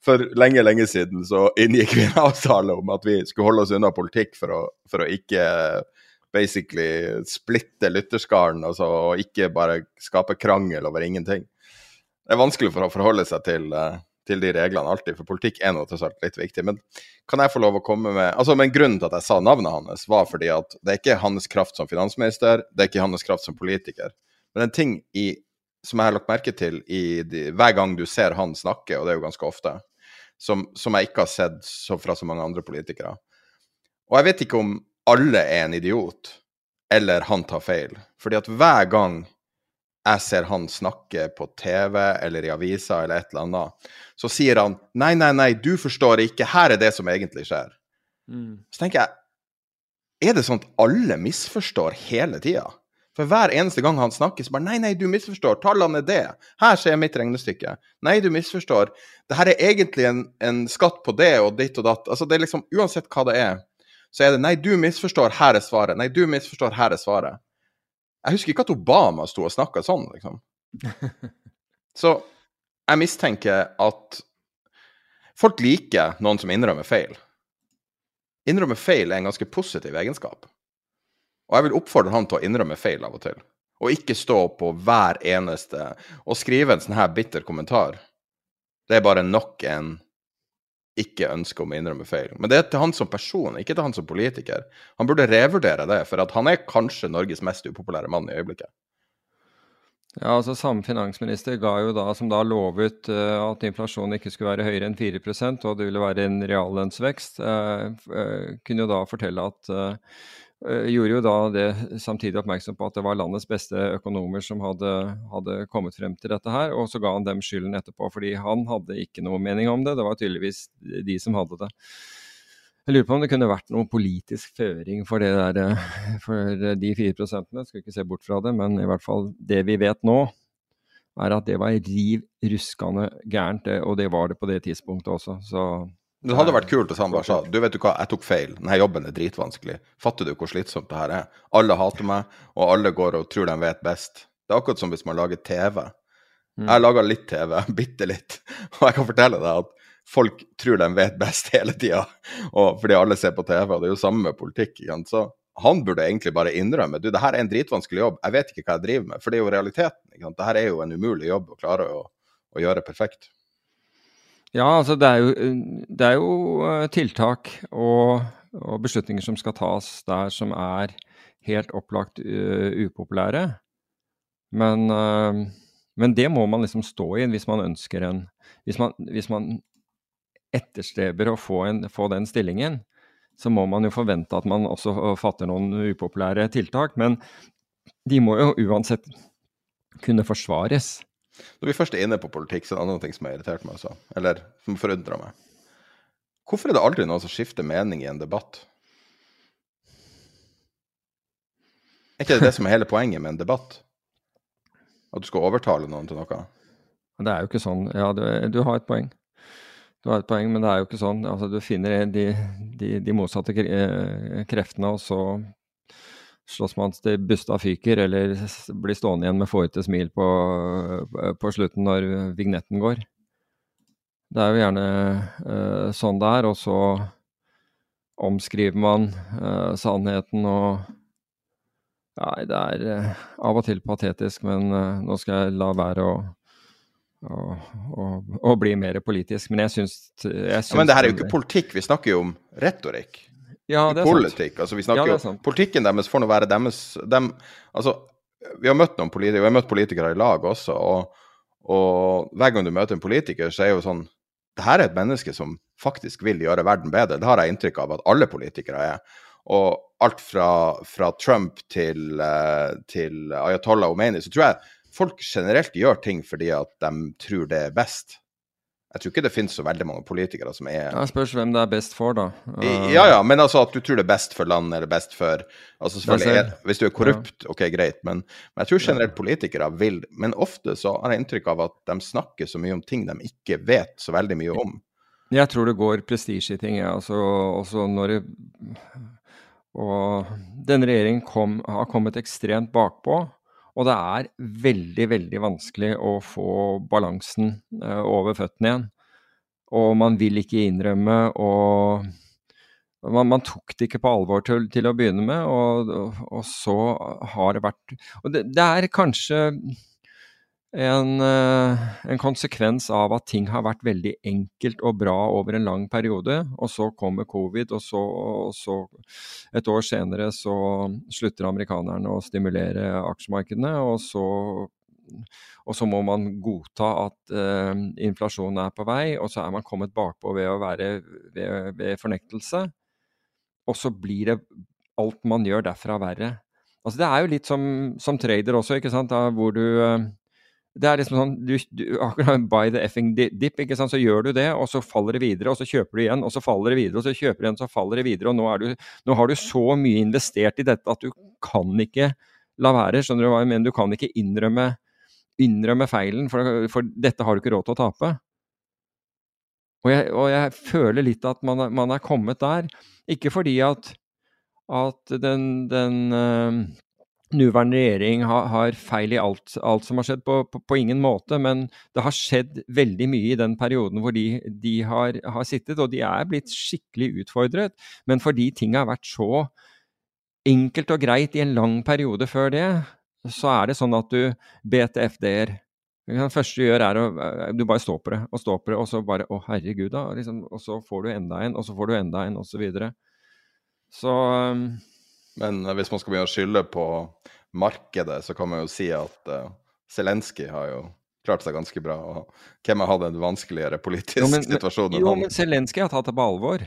For lenge, lenge siden så inngikk vi en avtale om at vi skulle holde oss unna politikk for å, for å ikke basically splitte lytterskaren, altså, og ikke bare skape krangel over ingenting. Det er vanskelig for å forholde seg til, eh, til de reglene alltid, for politikk er nå tross alt litt viktig. Men kan jeg få lov å komme med altså, Men grunnen til at jeg sa navnet hans, var fordi at det er ikke hans kraft som finansminister, det er ikke hans kraft som politiker. Men en ting i, som jeg har lagt merke til de, hver gang du ser han snakke, og det er jo ganske ofte, som, som jeg ikke har sett så, fra så mange andre politikere. Og jeg vet ikke om alle er en idiot, eller han tar feil. Fordi at hver gang jeg ser han snakke på TV eller i avisa eller et eller annet, så sier han nei, nei, nei, du forstår ikke, her er det som egentlig skjer. Så tenker jeg, er det sånn at alle misforstår hele tida? For hver eneste gang han snakker, så bare Nei, nei, du misforstår. Tallene er det. Her ser mitt regnestykke. Nei, du misforstår. Det her er egentlig en, en skatt på det og ditt og datt. Altså, det er liksom Uansett hva det er, så er det Nei, du misforstår. Her er svaret. Nei, du misforstår. Her er svaret. Jeg husker ikke at Obama sto og snakka sånn, liksom. Så jeg mistenker at folk liker noen som innrømmer feil. Innrømme feil er en ganske positiv egenskap. Og jeg vil oppfordre han til å innrømme feil av og til. Og ikke stå på hver eneste og skrive en sånn her bitter kommentar. Det er bare nok en ikke ønske om å innrømme feil. Men det er til han som person, ikke til han som politiker. Han burde revurdere det, for at han er kanskje Norges mest upopulære mann i øyeblikket. Ja, altså Samme finansminister ga jo da, som da lovet uh, at inflasjonen ikke skulle være høyere enn 4% og det ville være en reallønnsvekst, uh, eh, kunne jo da fortelle at Gjorde jo da det samtidig oppmerksom på at det var landets beste økonomer som hadde, hadde kommet frem til dette her, og så ga han dem skylden etterpå, fordi han hadde ikke noe mening om det. Det var tydeligvis de som hadde det. Jeg lurer på om det kunne vært noen politisk føring for, der, eh, for de fire prosentene. Skal ikke se bort fra det, men i hvert fall det vi vet nå, er at det var riv ruskende gærent, og det var det på det tidspunktet også. Så Det hadde vært kult hvis han bare sa du vet du hva, jeg tok feil, denne jobben er dritvanskelig. Fatter du hvor slitsomt det her er? Alle hater meg, og alle går og tror de vet best. Det er akkurat som hvis man lager TV. Jeg har laga litt TV, bitte litt, og jeg kan fortelle deg at folk tror de vet best hele tida, fordi alle ser på TV, og det er jo samme med politikk. Så han burde egentlig bare innrømme du, det her er en dritvanskelig jobb, jeg vet ikke hva jeg driver med, for det er jo realiteten. Ikke sant? Det her er jo en umulig jobb å klare å, å gjøre perfekt. Ja, altså det er jo, det er jo eh, tiltak og, og beslutninger som skal tas der som er helt opplagt uh, upopulære. Men, uh, men det må man liksom stå i hvis man ønsker en Hvis man, hvis man etterstreber å få, en, få den stillingen, så må man jo forvente at man også fatter noen upopulære tiltak. Men de må jo uansett kunne forsvares. Når vi først er inne på politikk, så er det annen ting som har irritert meg også. Eller som forundrer meg. Hvorfor er det aldri noen som skifter mening i en debatt? Er ikke det det som er hele poenget med en debatt? At du skal overtale noen til noe? Det er jo ikke sånn. Ja, du, du har et poeng. Du har et poeng, men det er jo ikke sånn. Altså, du finner de, de, de motsatte eh, kreftene, og så slåss man til busta fyker, eller blir stående igjen med fårete smil på, på slutten når vignetten går. Det er jo gjerne uh, sånn det er, og så omskriver man uh, sannheten og Nei, det er uh, av og til patetisk, men nå skal jeg la være å og, bli mer politisk. Men jeg syns, jeg syns Ja, men det her er jo ikke politikk, vi snakker jo om retorikk. Ja, det er sant. Politikk. Altså, vi snakker Ja, jo. Politikken deres får nå være deres dem, Altså, vi har møtt noen politikere, vi har møtt politikere i lag også, og, og hver gang du møter en politiker, så er jo sånn Det her er et menneske som faktisk vil gjøre verden bedre. Det har jeg inntrykk av at alle politikere er. Og alt fra, fra Trump til, eh, til Ayatollah Omeini, så tror jeg folk generelt gjør ting fordi at de tror det er best. Jeg tror ikke det finnes så veldig mange politikere som er Jeg spørs hvem det er best for, da. Uh, ja, ja, men altså at du tror det er best for landet, eller best for altså selvfølgelig, er. Hvis du er korrupt, ok, greit, men, men jeg tror generelt politikere vil Men ofte så har jeg inntrykk av at de snakker så mye om ting de ikke vet så veldig mye om. Jeg tror det går prestisje i ting. Ja. Altså, også når det, og denne regjeringen kom, har kommet ekstremt bakpå. Og det er veldig, veldig vanskelig å få balansen uh, over føttene igjen. Og man vil ikke innrømme og man, man, tok det ikke på alvor til, til å begynne med, og, og, og, så har det vært Og det, det er kanskje en, eh, en, konsekvens av at ting har vært veldig enkelt og bra over en lang periode. Og så kommer covid, og så, og så et år senere så slutter amerikanerne å stimulere aksjemarkedene. Og så, og så må man godta at uh, inflasjonen er på vei, og så er man kommet bakpå ved å være ved, ved fornektelse og så blir det alt man gjør derfra verre. Altså Det er jo litt som, som trader også, ikke sant, da, hvor du eh, det er liksom sånn du, du, Akkurat By the effing dip, ikke sant? så gjør du det, og så faller det videre, og så kjøper du igjen, og så faller det videre, og så kjøper du igjen, og så faller det videre. Og nå, du, nå har du så mye investert i dette at du kan ikke la være. Skjønner du hva jeg mener? Du kan ikke innrømme, innrømme feilen, for, for, dette har du ikke råd til å tape. Og jeg, og jeg føler litt at man, man er kommet der. Ikke fordi at, at den, den uh, nåværende regjering har, har, feil i alt, alt som har skjedd, på, på, på, ingen måte. Men det har skjedd veldig mye i den perioden hvor de, de har, har, sittet, og de er blitt skikkelig utfordret. Men fordi ting har vært så enkelt og greit i en lang periode før det, så er det sånn at du BTFD-er det første du gjør, er å eh, Du bare står på det og står på det, og så bare Å, herregud, da. Liksom, og så får du enda en, og så får du enda en, og så videre. Så Men hvis man skal begynne å skylde på markedet, så kan man jo si at uh, Zelenskyj har jo klart seg ganske bra. Og hvem har hatt en vanskeligere politisk jo, men, situasjon enn han? Jo, men Zelenskyj har tatt det på alvor.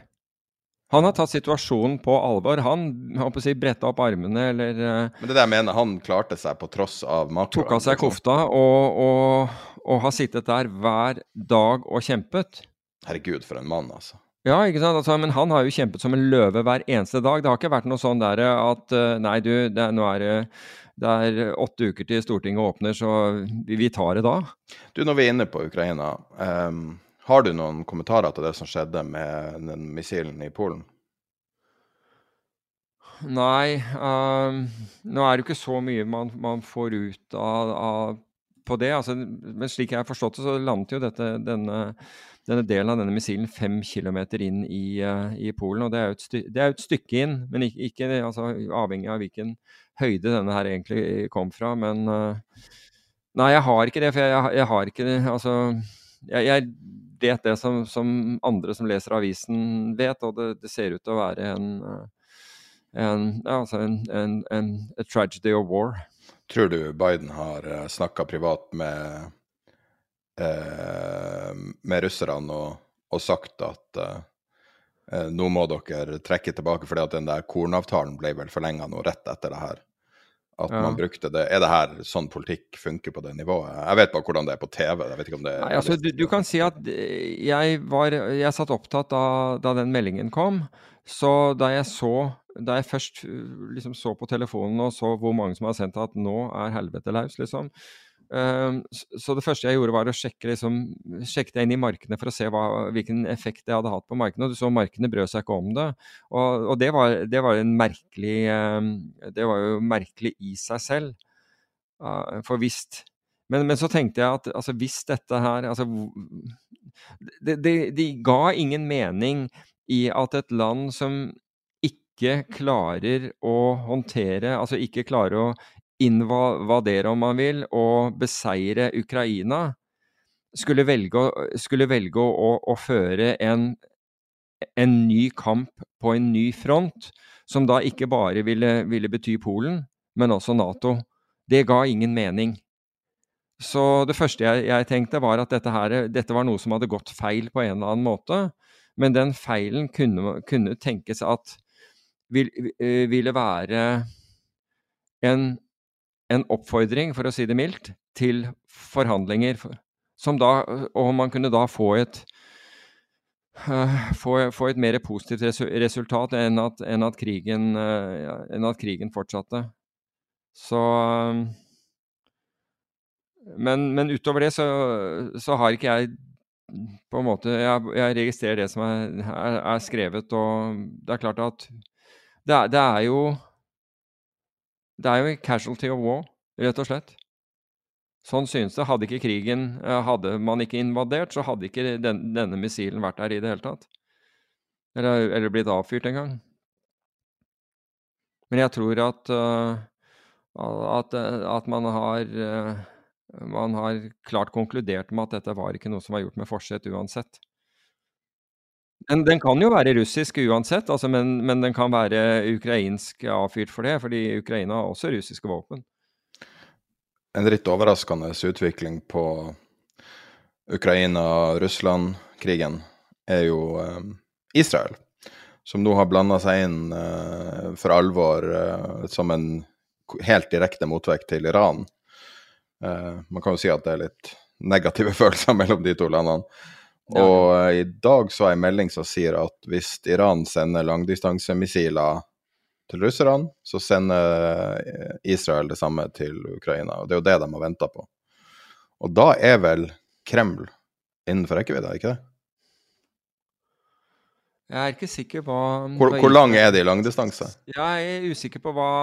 Han har tatt situasjonen på alvor. Han håper å si, bretta opp armene eller uh, Men det er det jeg mener, han klarte seg på tross av makroen? Tok av seg kofta og, og, og, har sittet der hver dag og kjempet. Herregud, for en mann, altså. Ja, ikke sant. Altså, men han har jo kjempet som en løve hver eneste dag. Det har ikke vært noe sånn der at uh, Nei, du, det, nå er det det er åtte uker til Stortinget åpner, så vi, vi tar det da. Du, når vi er inne på Ukraina. Um, har du noen kommentarer til det som skjedde med den missilen i Polen? Nei, um, nå er det jo ikke så mye man, man får ut av, av, på det. Altså, men slik jeg har forstått det, så landet jo dette, denne, denne, delen av denne missilen fem kilometer inn i, uh, i, Polen. og Det er jo et, det er et stykke inn, men ikke, ikke altså, avhengig av hvilken høyde denne her egentlig kom fra. Men uh, nei, jeg har ikke det. For jeg, jeg har ikke det. Altså, jeg, jeg vet det som, som, andre som leser avisen vet, og det, det ser ut til å være en, en, altså en, en, tragedy of war. Tror du Biden har eh, snakka privat med, uh, med russerne og, og, sagt at eh, nå må dere trekke tilbake, fordi at den der kornavtalen ble vel forlenga nå rett etter det her? At ja. man brukte det. Er det her sånn politikk funker på det nivået? Jeg vet bare hvordan det er på TV. jeg vet ikke om det Nei, altså, du, du, kan si at eh, jeg var Jeg satt opptatt da, da den meldingen kom. Så da jeg så Da jeg først liksom så på telefonen og så hvor mange som har sendt at nå er helvete løs, liksom, så det første jeg gjorde, var å sjekke, liksom, sjekke det inn i markedene for å se hva, hvilken effekt det hadde hatt på markedene. Og du så markedene brød seg ikke om det. Og, og det, var, det, var, en merkelig ehm, Det var jo merkelig i seg selv. For hvis men, men, så tenkte jeg at altså, hvis dette her altså, det, det, de ga ingen mening i at et land som ikke klarer å håndtere Altså ikke klarer å invadere, om man vil, og beseire Ukraina, skulle velge, skulle velge å, å, føre en, en, ny kamp på en ny front, som da ikke bare ville, ville bety Polen, men også Nato. Det ga ingen mening. Så det første jeg, jeg tenkte, var at dette, her, dette, var noe som hadde gått feil på en eller annen måte. Men den feilen kunne, kunne tenkes at vil, ville være en en oppfordring, for å si det mildt, til forhandlinger. Da, og man kunne da få et, uh, få, få, et mer positivt resultat enn at, enn at, krigen, uh, enn at krigen, fortsatte. Så men, men, utover det så, så, har ikke jeg på en måte Jeg, jeg registrerer det som er, er, er, skrevet, og det er klart at det er, det er jo Det er jo casualty of war, rett og slett. Sånn synes det. Hadde ikke krigen Hadde man ikke invadert, så hadde ikke den, denne missilen vært der i det hele tatt. Eller, eller blitt avfyrt engang. Men jeg tror at, uh, at, at man har man har klart konkludert med at dette var ikke noe som var gjort med forsett uansett. Den, den kan jo være russisk uansett, altså, men, men, den kan være ukrainsk avfyrt for det, fordi Ukraina har også russiske våpen. En litt overraskende utvikling på Ukraina-Russland-krigen er jo eh, Israel, som nå har blanda seg inn eh, for alvor eh, som en helt direkte motvekt til Iran Uh, man kan jo si at det er litt negative følelser mellom de to landene. Og uh, i dag så er en melding som sier at hvis Iran sender langdistansemissiler til russerne, så sender eh, Israel det samme til Ukraina. Og det er jo det de har venta på. Og da er vel Kreml innenfor rekkevidde, ikke det? Jeg er ikke sikker på Hvor, hvor lang er det i langdistanse? Jeg er usikker på hva,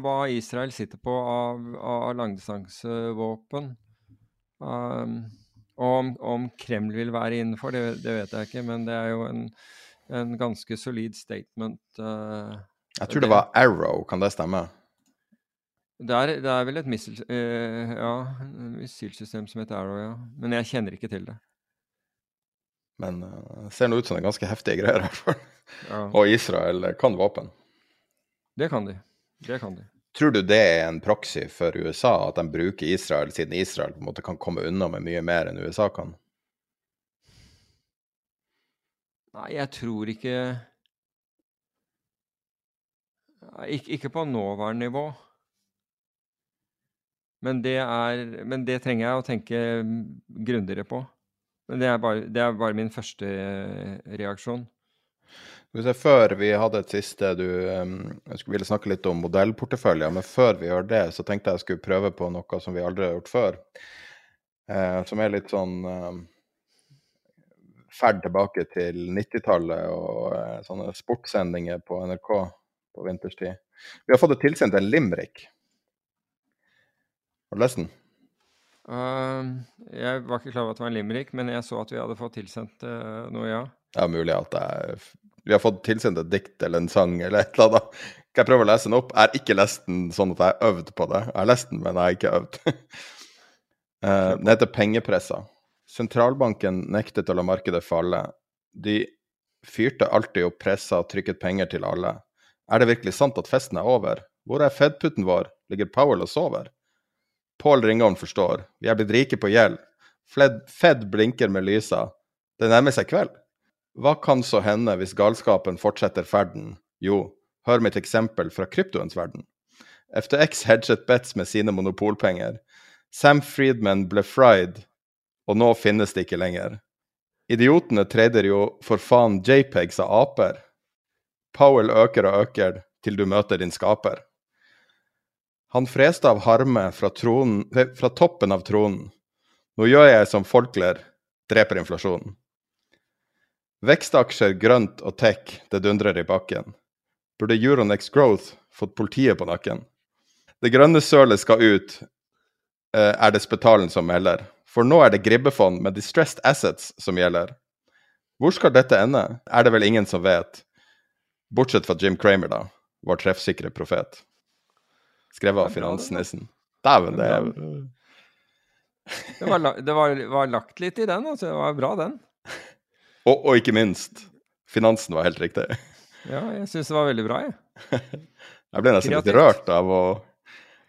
hva Israel sitter på av, av langdistansevåpen. Um, og om, om, Kreml vil være innenfor, det, det, vet jeg ikke, men det er jo en, en ganske solid statement. Uh, jeg tror det var Arrow, kan det stemme? Det er, det er vel et missil, uh, ja, missilsystem som heter Arrow, ja. Men jeg kjenner ikke til det. Men uh, det ser nå ut som det er ganske heftige greier, i hvert fall. Ja. Og Israel kan våpen. Det kan de. Det kan de. Tror du det er en proxy for USA, at de bruker Israel siden Israel på en måte kan komme unna med mye mer enn USA kan? Nei, jeg tror ikke Ikke, ikke på nåværende nivå. Men det, er, men det trenger jeg å tenke grundigere på. Men det er bare, det er bare min første eh, reaksjon. Før vi hadde et siste du ville snakke litt om modellporteføljer, men før vi gjør det, så tenkte jeg jeg skulle prøve på noe som vi aldri har gjort før. Uh, som er litt sånn uh, ferd tilbake til 90-tallet og uh, sånne sportssendinger på NRK på vinterstid. Vi har fått det tilsendt en limerick. Har du lest den? Uh, jeg var ikke klar over at det var en limerick, men jeg så at vi hadde fått tilsendt uh, noe, ja. Ja, mulig at jeg, vi har fått tilsendt et dikt eller en sang eller et eller annet. Kan jeg prøve å lese den opp? Jeg har ikke lest den sånn at jeg har øvd på det. Jeg har lest den, men jeg har ikke øvd. uh, den heter Pengepressa. Sentralbanken nektet å la markedet falle. De fyrte alltid opp pressa og trykket penger til alle. Er det virkelig sant at festen er over? Hvor er Fed-putten vår? Ligger Powell og sover? Pål Ringholm forstår. Vi er blitt rike på gjeld. Fed blinker med lysa. Det nærmer seg kveld. Hva kan så hende hvis galskapen fortsetter ferden? Jo, hør mitt eksempel fra kryptoens verden. FTX hedget bets med sine monopolpenger. Sam Friedman ble fried, og nå finnes det ikke lenger. Idiotene trader jo for faen JPEGs av aper. Powell øker og øker til du møter din skaper. Han freste av harme fra, tronen, fra toppen av tronen. Nå gjør jeg som Folkler, dreper inflasjonen. Vekstaksjer, grønt og tech, det dundrer i bakken. Burde Euronex Growth fått politiet på nakken? Det grønne sølet skal ut, eh, er det Spetalen som melder. For nå er det gribbefond med distressed assets som gjelder. Hvor skal dette ende, er det vel ingen som vet. Bortsett fra Jim Cramer, da, vår treffsikre profet. Skrevet av finansnissen. Dæven, det er Det, var, det var, var, lagt litt i den, altså. Det var bra, den. Og, og, ikke minst, finansen var helt riktig. ja, jeg syns det var veldig bra, jeg. jeg ble nesten litt rørt av å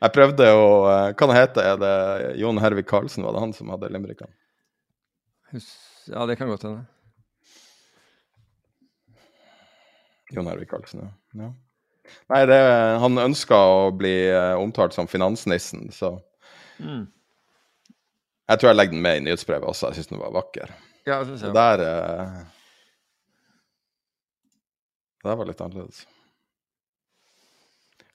Jeg prøvde å eh, Hva det heter Er det Jon Hervik Karlsen, var det han som hadde limerickene? Ja, det kan godt hende. Jon Hervik Karlsen, ja. ja. Nei, det, han ønska å bli uh, omtalt som finansnissen, så mm. Jeg tror jeg legger den med i nyhetsbrevet også. Jeg syns den var vakker. Ja, jeg synes jeg. Det der uh, Det var litt annerledes.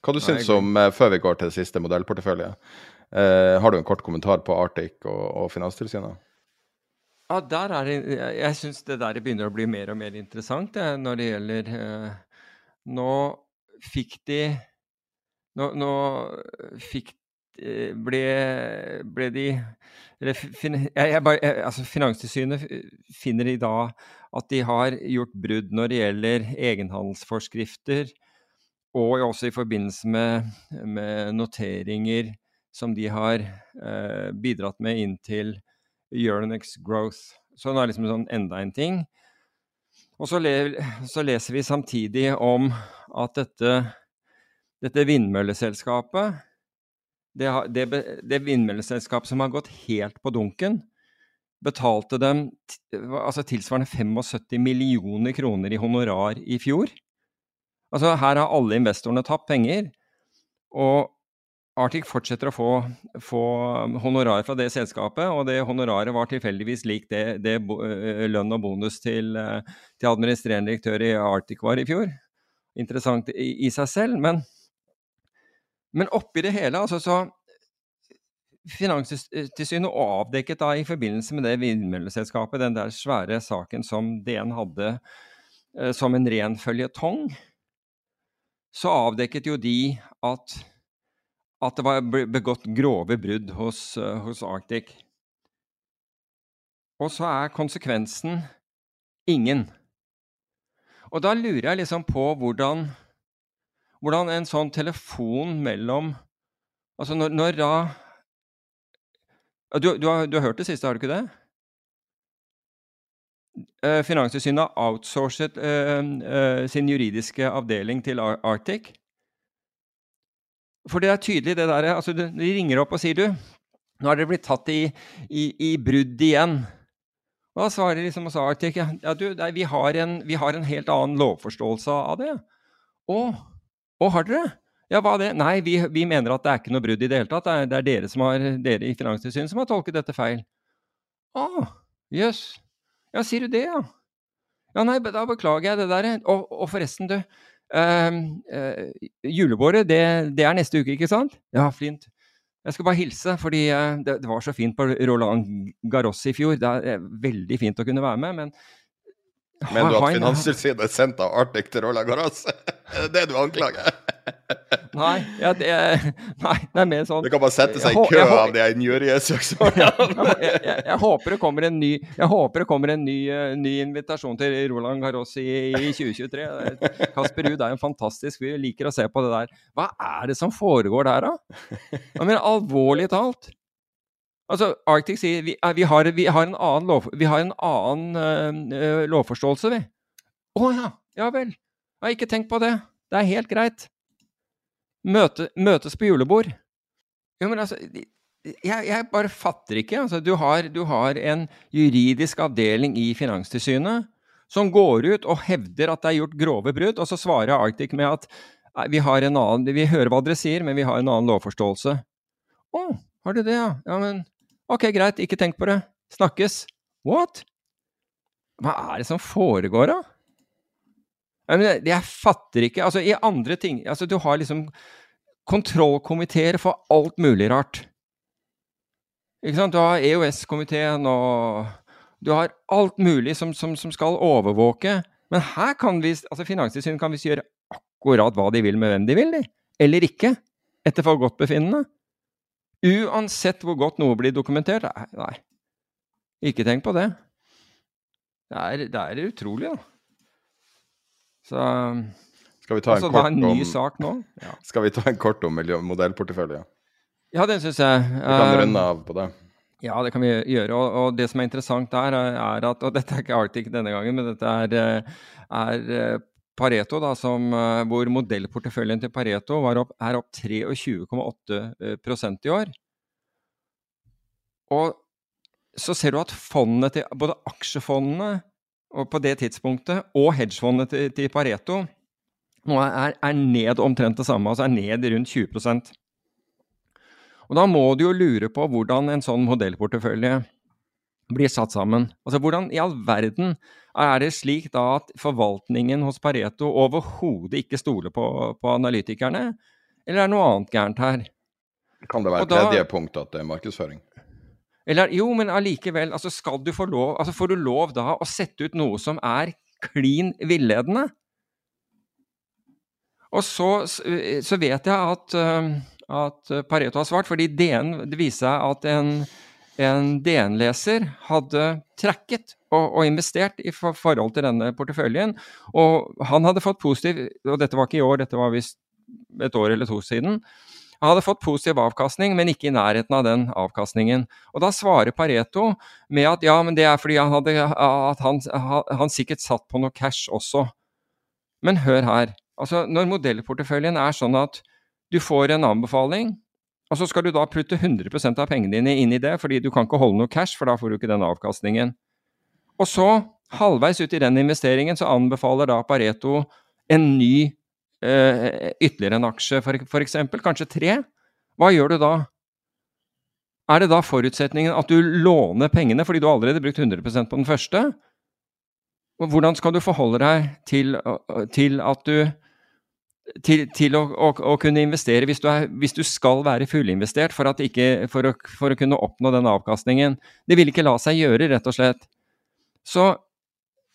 Hva du syns om, uh, før vi går til det siste modellportefølje, uh, har du en kort kommentar på Arctic og, og Finanstilsynet? Ja, der er det Jeg, jeg syns det der begynner å bli mer og mer interessant det, når det gjelder eh, Nå fikk de Nå, nå fikk eh, ble, ble de eller, fin, jeg, jeg altså Finanstilsynet finner i dag at de har gjort brudd når det gjelder egenhandelsforskrifter, og også i forbindelse med, med noteringer som de har eh, bidratt med inn til Euronex Growth. Så det er liksom sånn enda en ting. Og så, le, så leser vi samtidig om at dette, dette vindmølleselskapet det, det, det, vindmølleselskapet som har gått helt på dunken, betalte dem altså tilsvarende 75 millioner kroner i honorar i fjor. Altså Her har alle investorene tapt penger. Og Arctic fortsetter å få, få honorar fra det selskapet, og det honoraret var tilfeldigvis lik det, det lønn og bonus til, til, administrerende direktør i Arctic var i fjor. Interessant i, i seg selv, men, men oppi det hele, altså så Finanstilsynet avdekket da i forbindelse med det vindmølleselskapet, den der svære saken som DN hadde eh, som en ren føljetong, så avdekket jo de at at det var begått grove brudd hos, uh, hos Arctic. Og så er konsekvensen ingen. Og da lurer jeg liksom på hvordan, hvordan en sånn telefon mellom Altså når, når da du, du, har, du, har, hørt det siste, har du ikke det? Uh, Finanstilsynet har outsourcet uh, sin juridiske avdeling til Arctic. For det er tydelig, det derre altså, De ringer opp og sier, du, nå har dere blitt tatt i, i, i brudd igjen. Og da svarer liksom hos Arctic ja, du, vi, har en, vi, har en, helt annen lovforståelse av det. Å, å har dere? Ja, hva er det? Nei, vi, vi, mener at det er ikke noe brudd i det hele tatt. Det er, det er dere, som har, dere i Finanstilsynet som har tolket dette feil. Å, jøss. Yes. Ja, sier du det, ja? Ja, nei, da beklager jeg det der. Og, og forresten, du. Uh, uh, julebåret, det, det, er neste uke, ikke sant? Ja, flint. Jeg skal bare hilse, fordi uh, det, det, var så fint på Roland Garros i fjor. Det er veldig fint å kunne være med, men Men du at Finanstilsynet sendte Arctic til Roland Garros? er det det du anklager? Nei, ja, det, er, nei, det er mer sånn Du kan bare sette seg i kø av de injuriesøksmålene. jeg, jeg, jeg, håper det kommer en ny, jeg håper det kommer en ny, uh, ny invitasjon til Roland Garros i, i 2023. Kasper Ruud er en fantastisk fyr, liker å se på det der. Hva er det som foregår der, da? Jeg mener, alvorlig talt. Altså, Arctic sier vi, vi, har, vi, har, en annen, lov, vi har en annen uh, lovforståelse, vi. Å oh, ja. Ja vel. Jeg har ikke tenkt på det. Det er helt greit. Møte, møtes på julebord. Jo, men altså jeg, jeg bare fatter ikke. Altså, du, har, du har en juridisk avdeling i Finanstilsynet som går ut og hevder at det er gjort grove brudd, og så svarer Arctic med at vi har en annen, vi hører hva dere sier, men vi har en annen lovforståelse. Å, har du det, ja? Ja, men ok, greit, ikke tenk på det. Snakkes. What? Hva er det som foregår, da? Jeg, fatter ikke Altså, i andre ting Altså, du har liksom kontrollkomiteer for alt mulig rart. Ikke sant? Du har EOS-komiteen, og du har alt mulig som, som, som, skal overvåke. Men her kan vi, altså Finanstilsynet kan visst gjøre akkurat hva de vil med hvem de vil, de. Eller ikke. Etter forgodtbefinnende. Uansett hvor godt noe blir dokumentert. Nei. Ikke tenk på det. Det er, det er utrolig, da. Så Skal vi ta en, kort en ny om, sak nå? Ja. Skal vi ta en kort om modellportefølje? Ja, det syns jeg. Vi kan eh, runde av på det. Ja, det kan vi gjøre. Og, og, det som er interessant der, er at Og dette er ikke Arctic denne gangen, men dette er, eh, er eh, Pareto, da, som, hvor modellporteføljen til Pareto opp, er opp 23,8% i år. Og så ser du at fondene til både aksjefondene og på det tidspunktet, og hedgefondene til, til Pareto nå er, er, ned omtrent det samme, altså er ned rundt 20 Og Da må du jo lure på hvordan en sånn modellportefølje blir satt sammen. Altså Hvordan i all verden er det slik da at forvaltningen hos Pareto overhodet ikke stoler på, på, analytikerne, eller er det noe annet gærent her? Kan det være et tredje punkt at det er markedsføring? Eller jo, men allikevel, altså skal du få lov Altså får du lov da å sette ut noe som er klin villedende? Og så, så vet jeg at, at, Pareto har svart, fordi DN, det viser seg at en, en DN-leser hadde tracket og, og, investert i for, forhold til denne porteføljen. Og han hadde fått positiv Og dette var ikke i år, dette var visst et år eller to siden. Han hadde fått positiv avkastning, men ikke i nærheten av den avkastningen. Og Da svarer Pareto med at ja, men det er fordi han, hadde, at han, han sikkert satt på noe cash også. Men hør her. altså Når modellporteføljen er sånn at du får en anbefaling, og så skal du da putte 100% av pengene dine inn i det, fordi du kan ikke holde noe cash, for da får du ikke den avkastningen. Og så, halvveis ut i den investeringen, så anbefaler da Pareto en ny eh, ytterligere en aksje, f.eks., kanskje tre, hva gjør du da? Er det da forutsetningen at du låner pengene fordi du allerede har brukt 100% på den første? Hvordan skal du forholde deg til, til at du til, til å, å, å, kunne investere hvis du, er, hvis du, skal være fullinvestert for, ikke, for, å, for, å, kunne oppnå den avkastningen. Det vil ikke la seg gjøre, rett og slett. Så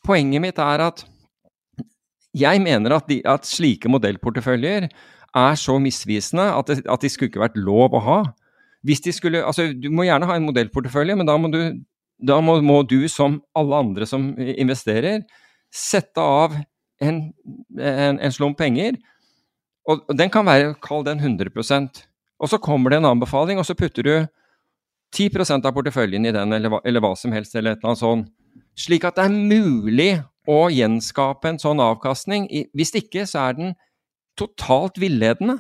poenget mitt er at jeg mener at, de, at slike modellporteføljer er så misvisende at, det, at de skulle ikke vært lov å ha. Skulle, altså Du må gjerne ha en modellportefølje, men da må du, da må, må du som alle andre som investerer, sette av en, en, en slump penger. Og, den kan være, kall den 100% Og så kommer det en anbefaling, og så putter du 10% av porteføljen i den, eller hva, eller hva som helst, eller et eller annet sånt. Slik at det er mulig å gjenskape en sånn avkastning. Hvis ikke, så er den totalt villedende.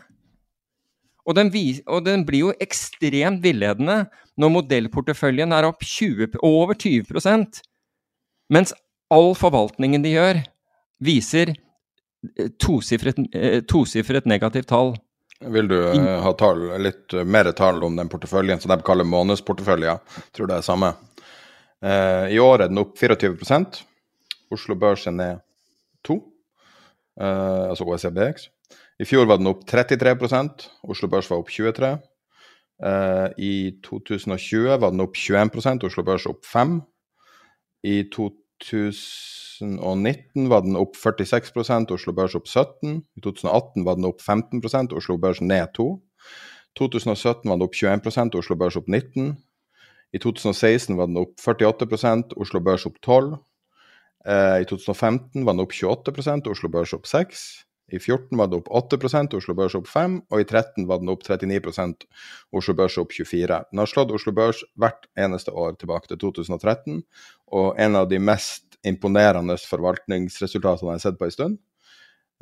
Og den, og den blir jo ekstremt villedende når modellporteføljen er opp 20, over 20% mens all forvaltningen de gjør, viser tosifret, eh, tosifret negativt tall. Vil du uh, ha tall, litt mer tall om den porteføljen som de kaller månedsporteføljer? Tror det er samme. I år er den opp 24 Oslo Børs er ned 2, uh, altså OECBX. I fjor var den opp 33% Oslo Børs var opp 23 uh, I 2020 var den opp 21% Oslo Børs opp 5 I 2019 var den opp 46% Oslo Børs opp 17 I 2018 var den opp 15% Oslo Børs ned 2 2017 var den opp 21% Oslo Børs opp 19 i 2016 var den opp 48% Oslo Børs opp 12 Eh, I 2015 var den opp 28% Oslo Børs opp 6 I 2014 var den opp 8% Oslo Børs opp 5 og i 2013 var den opp 39% Oslo Børs opp 24 Den har slått Oslo Børs hvert eneste år tilbake til 2013, og en av de mest imponerende forvaltningsresultatene jeg har sett på en stund.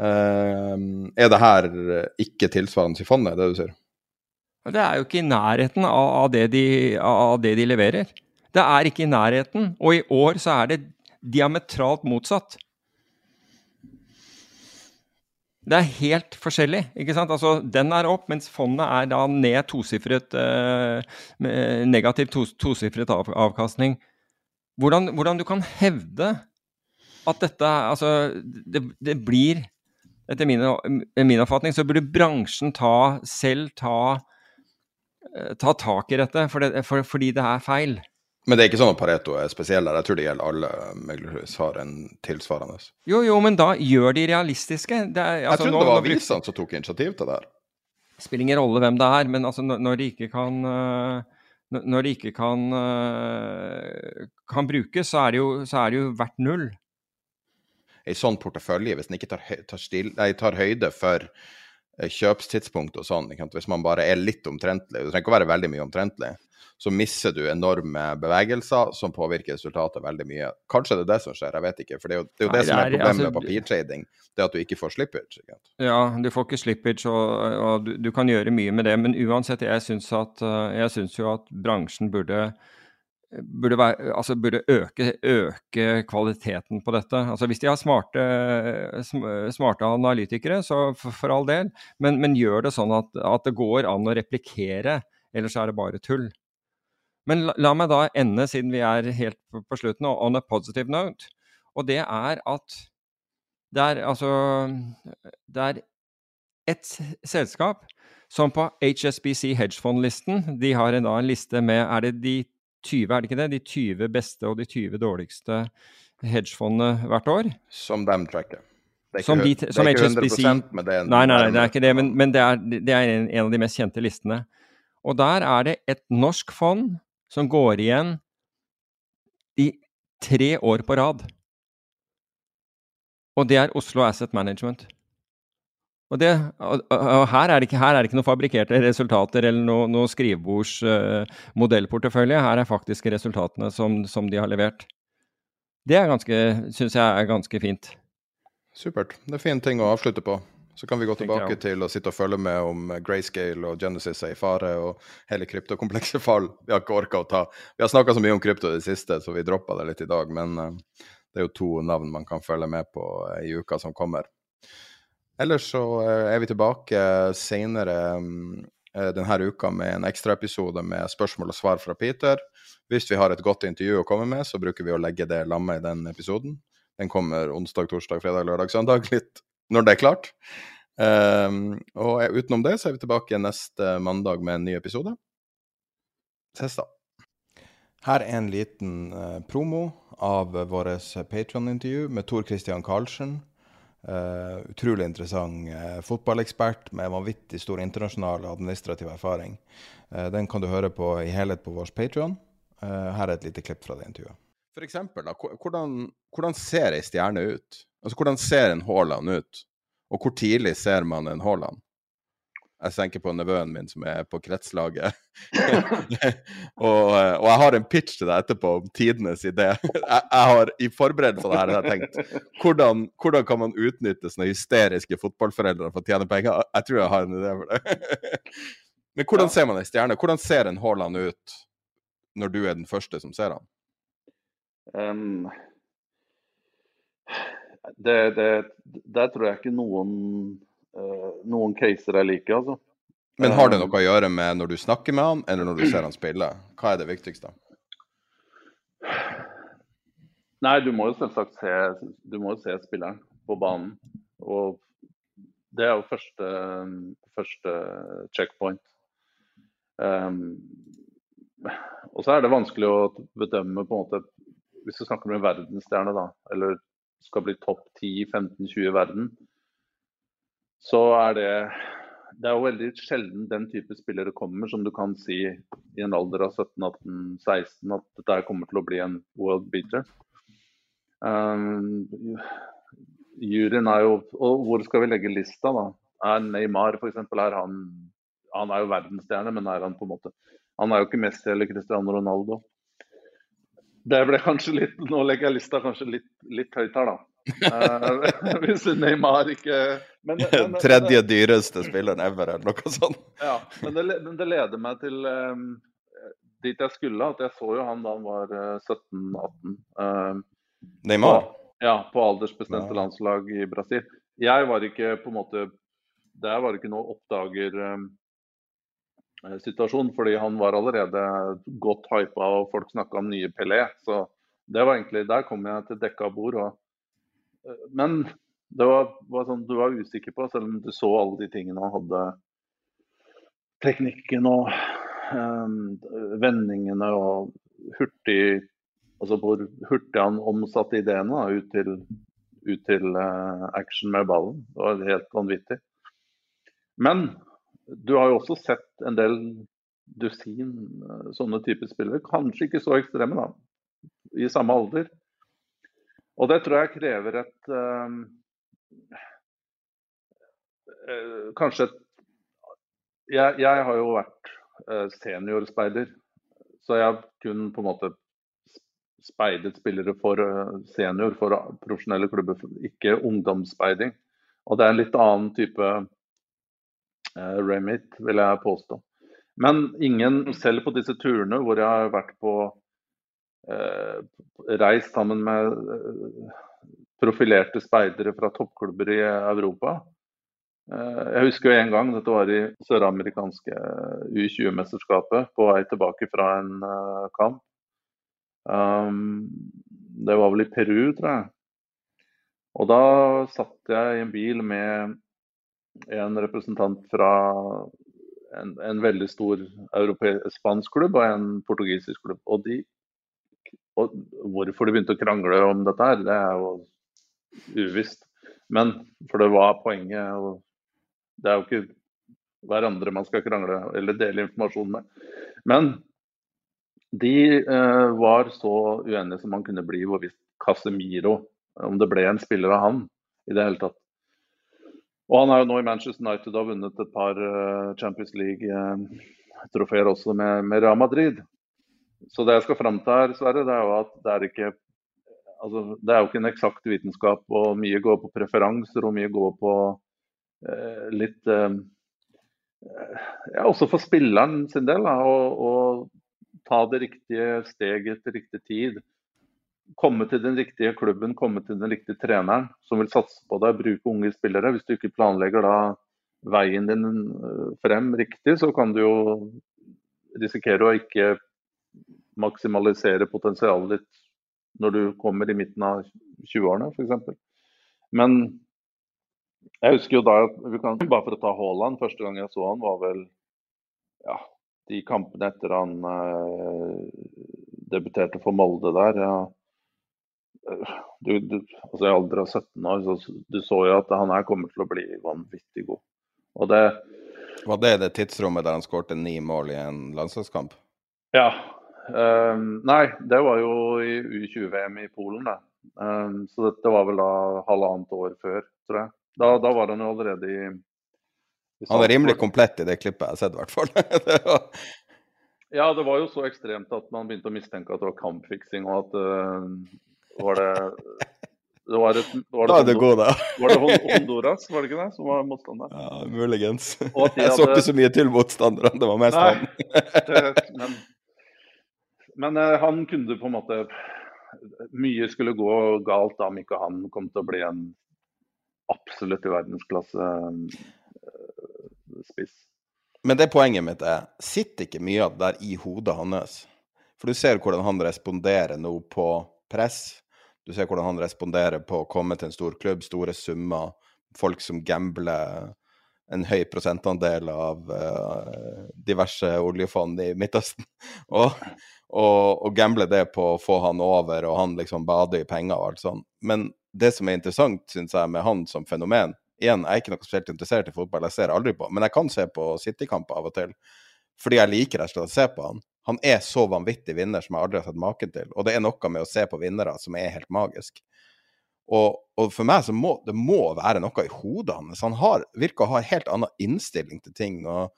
Uh, er det her ikke tilsvarende i fondet, det du sier? Det er jo ikke i nærheten av det, de, av det de leverer. Det er ikke i nærheten, og i år så er det diametralt motsatt. Det er helt forskjellig. ikke sant? Altså, Den er opp, mens fondet er da ned tosifret eh, Negativ tos, tosifret av, avkastning. Hvordan, hvordan, du kan hevde at dette Altså, det, det blir Etter min, min, oppfatning så burde bransjen ta, selv ta, eh, ta tak i dette, for det, for, fordi det er feil. Men det er ikke sånn at Pareto er spesiell der. Jeg tror det gjelder alle meglerhus har en tilsvarende. Jo, jo, men da gjør de realistiske. Er, altså, jeg trodde det var avisene som tok initiativ til det her. Det spiller ingen rolle hvem det er, men altså, når de ikke kan når de ikke kan, uh, kan brukes, så er, jo, så er, det jo, verdt null. En sånn portefølje, hvis den ikke tar, tar, stil, nei, tar høyde for eh, kjøpstidspunkt og sånn, hvis man bare er litt omtrentlig, det trenger ikke å være veldig mye omtrentlig, så misser du enorme bevegelser som påvirker resultatet veldig mye. Kanskje det er det som skjer, jeg vet ikke. For det er jo det, er jo det, Nei, som er problemet altså, med papirtrading, det at du ikke får slippage. Ikke? Ja, du får ikke slippage, og, og du, du, kan gjøre mye med det. Men uansett, jeg syns, at, eh, jeg syns jo at bransjen burde burde, være, altså burde øke, øke, kvaliteten på dette. Altså Hvis de har smarte, smarte analytikere, så for, for, all del, men, men gjør det sånn at, at, det går an å replikere, ellers er det bare tull. Men la, la, meg da ende, siden vi er helt på, på, slutten, on a positive note. Og det er at det er altså Det er et selskap som på HSBC hedgefond-listen De har en, da, en liste med Er det de 20, er det ikke det? De 20 beste og de 20 dårligste hedgefondene hvert år. Som de tracker. Det er Som, ikke, de, det er ikke HSBC 100 men det er Nei, nei, nei, det er ikke det, men, men det er, det er en, en av de mest kjente listene. Og der er det et norsk fond som går igjen i tre år på rad. Og det er Oslo Asset Management. Og, det, og, og her, er ikke, her er det ikke noen fabrikkerte resultater eller noe, noe skrivebordsmodellportefølje. uh. Her er faktisk resultatene som, som de har levert. Det syns jeg er ganske fint. Supert. Det er fin ting å avslutte på. Så kan vi gå tilbake til å sitte og følge med om Grayscale og Genesis er i fare, og hele kryptokomplekset fall. Vi har ikke orka å ta Vi har snakka så mye om krypto i det siste, så vi droppa det litt i dag. Men uh, det er jo to navn man kan følge med på uh, i uka som kommer. Ellers så er vi tilbake senere um, denne uka med en ekstraepisode med spørsmål og svar fra Peter. Hvis vi har et godt intervju å komme med, så bruker vi å legge det lammet i den episoden. Den kommer onsdag, torsdag, fredag, lørdag, søndag. Litt når det er klart. Um, og utenom det så er vi tilbake neste mandag med en ny episode. Ses da. Her er en liten uh, promo av vårt Patron-intervju med Tor Christian Karlsen. Uh, utrolig interessant uh, fotballekspert med vanvittig stor internasjonal administrativ erfaring. den kan du høre på i helhet på vår Patron. her er et lite klipp fra det intervjuet. For eksempel, da, hvordan, hvordan ser ei stjerne ut? Altså, Hvordan ser en Haaland ut? Og hvor tidlig ser man en Haaland? Jeg tenker på nevøen min som er på kretslaget. og, og, jeg har en pitch til deg etterpå om tidenes idé. jeg, jeg har I forberedelse på det her har jeg tenkt hvordan, hvordan kan man utnytte sånne hysteriske fotballforeldre for å tjene penger? Jeg tror jeg har en idé for det. Men hvordan ser man en stjerne? Hvordan ser en Haaland ut når du er den første som ser han? Um, det, det, der tror jeg ikke noen, uh, noen caser er like, altså. Men har det noe å gjøre med når du snakker med han, eller når du ser han spille? Hva er det viktigste? Nei, du må jo selvsagt se, du må jo se spilleren på banen. Og det er jo første, første checkpoint. Um, og så er det vanskelig å bedømme på en måte Hvis du snakker om en verdensstjerne, da, eller skal bli topp 10-15-20 i verden, så er det det er jo veldig sjelden den type spillere kommer som du kan si i en alder av 17-18-16 at dette kommer til å bli en world beater. Um, juryen er jo Og hvor skal vi legge lista, da? Er Neymar f.eks. er han Han er jo verdensstjerne, men er han på en måte Han er jo ikke Messi eller Cristiano Ronaldo. Det ble kanskje litt Nå legger jeg lista kanskje litt, litt høyt her, da. Uh, hvis Neymar ikke men, men, Tredje dyreste spilleren ever, eller noe sånt. Ja, men det, men det leder meg til um, dit jeg skulle. At jeg så jo han da han var uh, 17-18. Uh, Neymar? På, ja, på aldersbestemte landslag i Brasil. Jeg var ikke på en måte Der var ikke noe oppdager um, situasjon, fordi han var allerede godt hypa og folk snakka om nye Pelé. Så det var egentlig, der kom jeg til dekka bord. Og, eh, men det var, var, sånn du var usikker på, selv om du så alle de tingene han hadde. Teknikken og øh, vendingene og hurtig Altså hvor hurtig han omsatte ideene da, ut til, ut til uh, action med ballen. Det var helt vanvittig. Men du har jo også sett en del dusin eh, sånne typer spillere. Kanskje ikke så ekstreme, da, i samme alder. Og det tror jeg krever et øh, øh, Kanskje et jeg, jeg, har jo vært seniorspeider, så jeg har kun på en måte speidet spillere for senior, for profesjonelle klubber, ikke ungdomsspeiding. Og det er en litt annen type remit, vil jeg påstå. Men ingen, selv på disse turene hvor jeg har vært på eh, reist sammen med eh, profilerte speidere fra toppklubber i Europa. Eh, jeg husker jo en gang, dette var i søramerikanske U20-mesterskapet, på vei tilbake fra en kamp. Um, det var vel i Peru, tror jeg. Og da satt jeg i en bil med en representant fra en, en veldig stor spansk klubb og en portugisisk klubb. Og, de, og hvorfor de begynte å krangle om dette her, det er jo uvisst. Men for det var poenget. og Det er jo ikke hverandre man skal krangle eller dele informasjon med. Men de eh, var så uenige som man kunne bli hvorvidt Casemiro, om det ble en spiller av han i det hele tatt. Og han er jo nå i Manchester United og har vunnet et par uh, Champions League-trofeer uh, også med, med, Real Madrid. Så det jeg skal fram til her, Sverre, det er jo at det er ikke altså, det er jo ikke en eksakt vitenskap. og Mye går på preferanser og mye går på eh, litt ja, Også for spilleren sin del. å ta det riktige steget til riktig tid komme til den riktige klubben, komme til den riktige treneren som vil satse på deg, bruke unge spillere. Hvis du ikke planlegger da veien din øh, frem riktig, så kan du jo risikere å ikke maksimalisere potensialet ditt når du kommer i midten av 20-årene f.eks. Men jeg husker jo da kan, Bare for å ta Haaland, første gang jeg så han var vel ja, de kampene etter han eh, debuterte for Molde der. Ja, du, du, altså I alder av 17 år så du så jo at han her kommer til å bli vanvittig god. Og det Var det det tidsrommet der han skårte ni mål i en landslagskamp? Ja. Um, nei, det var jo i U20-VM i Polen, det. Um, så dette var vel da halvannet år før, tror jeg. Da, da var han jo allerede i, i Han er rimelig komplett i det klippet jeg har sett, i hvert fall. ja, det var jo så ekstremt at man begynte å mistenke at det var kampfiksing, og at uh, var det det var, et, var det, da er det god, da. Var det Honduras, var det ikke det, som var motstander? Ja, muligens. Hadde... Jeg så ikke så mye til motstanderne, det var mest han. men, men uh, han kunne på en måte Mye skulle gå galt om ikke han kom til å bli en absolutt i verdensklasse uh, spiss. Men det poenget mitt er, sitter ikke mye av det der i hodet hans? For du ser hvordan han responderer nå på press. Du ser hvordan han responderer på å komme til en stor klubb, store summer, folk som gambler en høy prosentandel av uh, diverse oljefond i Midtøsten. og, og, og gambler det på å få han over, og han liksom bader i penger og alt sånt. Men det som er interessant, syns jeg, med han som fenomen Igjen, jeg er ikke noe spesielt interessert i fotball, jeg ser aldri på, men jeg kan se på City-kamper av og til. Fordi jeg liker rett og slett å se på han. Han er så vanvittig vinner som jeg aldri har sett maken til. Og det er noe med å se på vinnere som er helt magisk. Og, og for meg så må det må være noe i hodet hans. Han har, virker å ha en helt annen innstilling til ting. Og,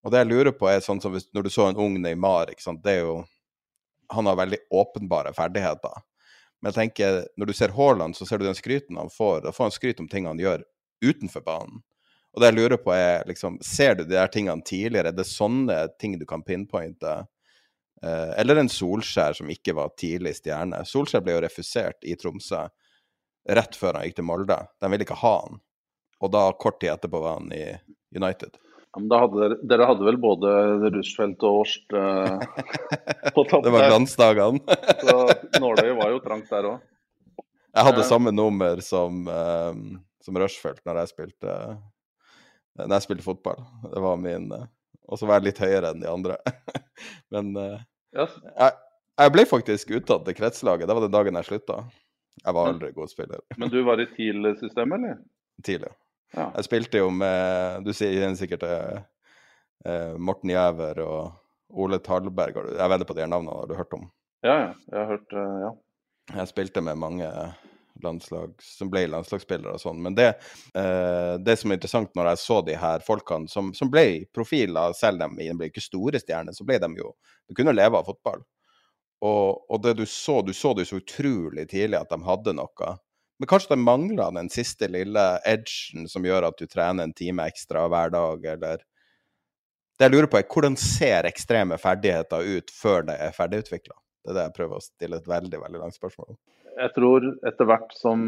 og det jeg lurer på, er sånn som hvis, når du så en ung Neymar, ikke sant? det er jo Han har veldig åpenbare ferdigheter. Men jeg tenker, når du ser Haaland, så ser du den skryten han får. Da får han skryt om ting han gjør utenfor banen. Og det jeg lurer på er, liksom, Ser du de der tingene tidligere? Er det sånne ting du kan pinpointe? Eh, eller en Solskjær som ikke var tidlig stjerne. Solskjær ble jo refusert i Tromsø rett før han gikk til Molde. De ville ikke ha han. Og da, kort tid etterpå, var han i United. Ja, men hadde dere, dere, hadde vel både Rushfeldt og Årst eh, på topp Det var glansdagene. så nåløyet var jo trangt der òg. Jeg hadde samme nummer som, um, som Rushfeldt når jeg spilte når jeg spilte fotball. Det var min eh, Og så var jeg litt høyere enn de andre. Men yes. Eh, jeg, jeg, ble faktisk uttatt til kretslaget. Det var den dagen jeg slutta. Jeg var aldri god spiller. Men du var i TIL-systemet, eller? TIL, ja. Jeg spilte jo med Du sier sikkert eh, eh, Morten Jæver og Ole Talberg. Jeg vedder på de navnene, har du hørt om? Ja, ja. Jeg har hørt, ja. Jeg spilte med mange landslag, som ble landslagsspillere og sånn. Men det, eh, det, som er interessant når jeg så de her folkene som, som ble profiler, selv om de ble ikke store stjerner, så ble de jo De kunne leve av fotball. Og, og, det du så, du så det jo så utrolig tidlig at de hadde noe. Men kanskje de mangla den siste lille edgen som gjør at du trener en time ekstra hver dag, eller Det jeg lurer på, er hvordan ser ekstreme ferdigheter ut før det er ferdigutvikla? Det er det jeg prøver å stille et veldig veldig langt spørsmål om jeg tror etter hvert som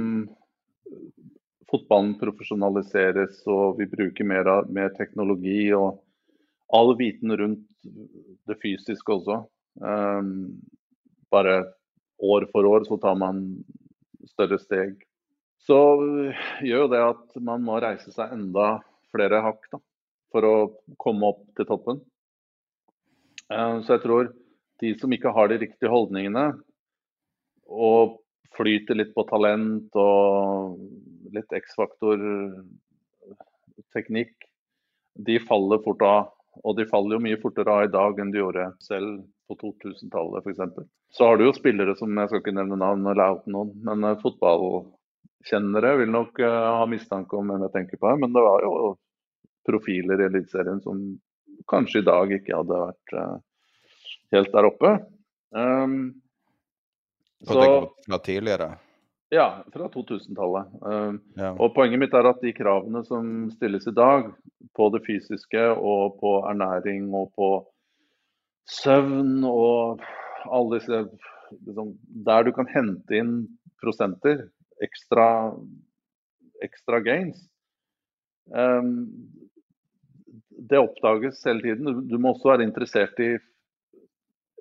fotballen profesjonaliseres og vi bruker mer, mer teknologi og all viten rundt det fysiske også um, Bare år for år så tar man større steg. Så gjør jo det at man må reise seg enda flere hakk. da. for å komme opp til toppen. Um, så jeg tror de som ikke har de riktige holdningene, og flyter litt på talent og litt X-faktor teknikk, de faller fort av. Og de faller jo mye fortere av i dag enn de gjorde selv på 2000-tallet f.eks. Så har du jo spillere som jeg skal ikke nevne navn eller oute noen, men uh, fotballkjennere vil nok uh, ha mistanke om hvem jeg tenker på her. Men det var jo profiler i Eliteserien som kanskje i dag ikke hadde vært uh, helt der oppe. Um, så, fra tidligere? Ja, fra 2000-tallet. Uh, ja. Og poenget mitt er at de kravene som stilles i dag, på det fysiske og på ernæring og på søvn og alle disse liksom, Der du kan hente inn prosenter, ekstra, ekstra gains, um, det oppdages hele tiden. Du, du må også være interessert i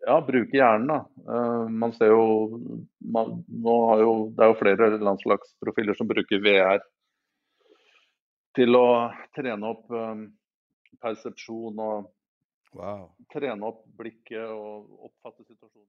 ja, bruke hjernen, da. Uh, man ser jo, man, jo, Det er jo flere landslagsprofiler som bruker VR til å trene opp um, persepsjon og wow. trene opp blikket og oppfatte situasjonen.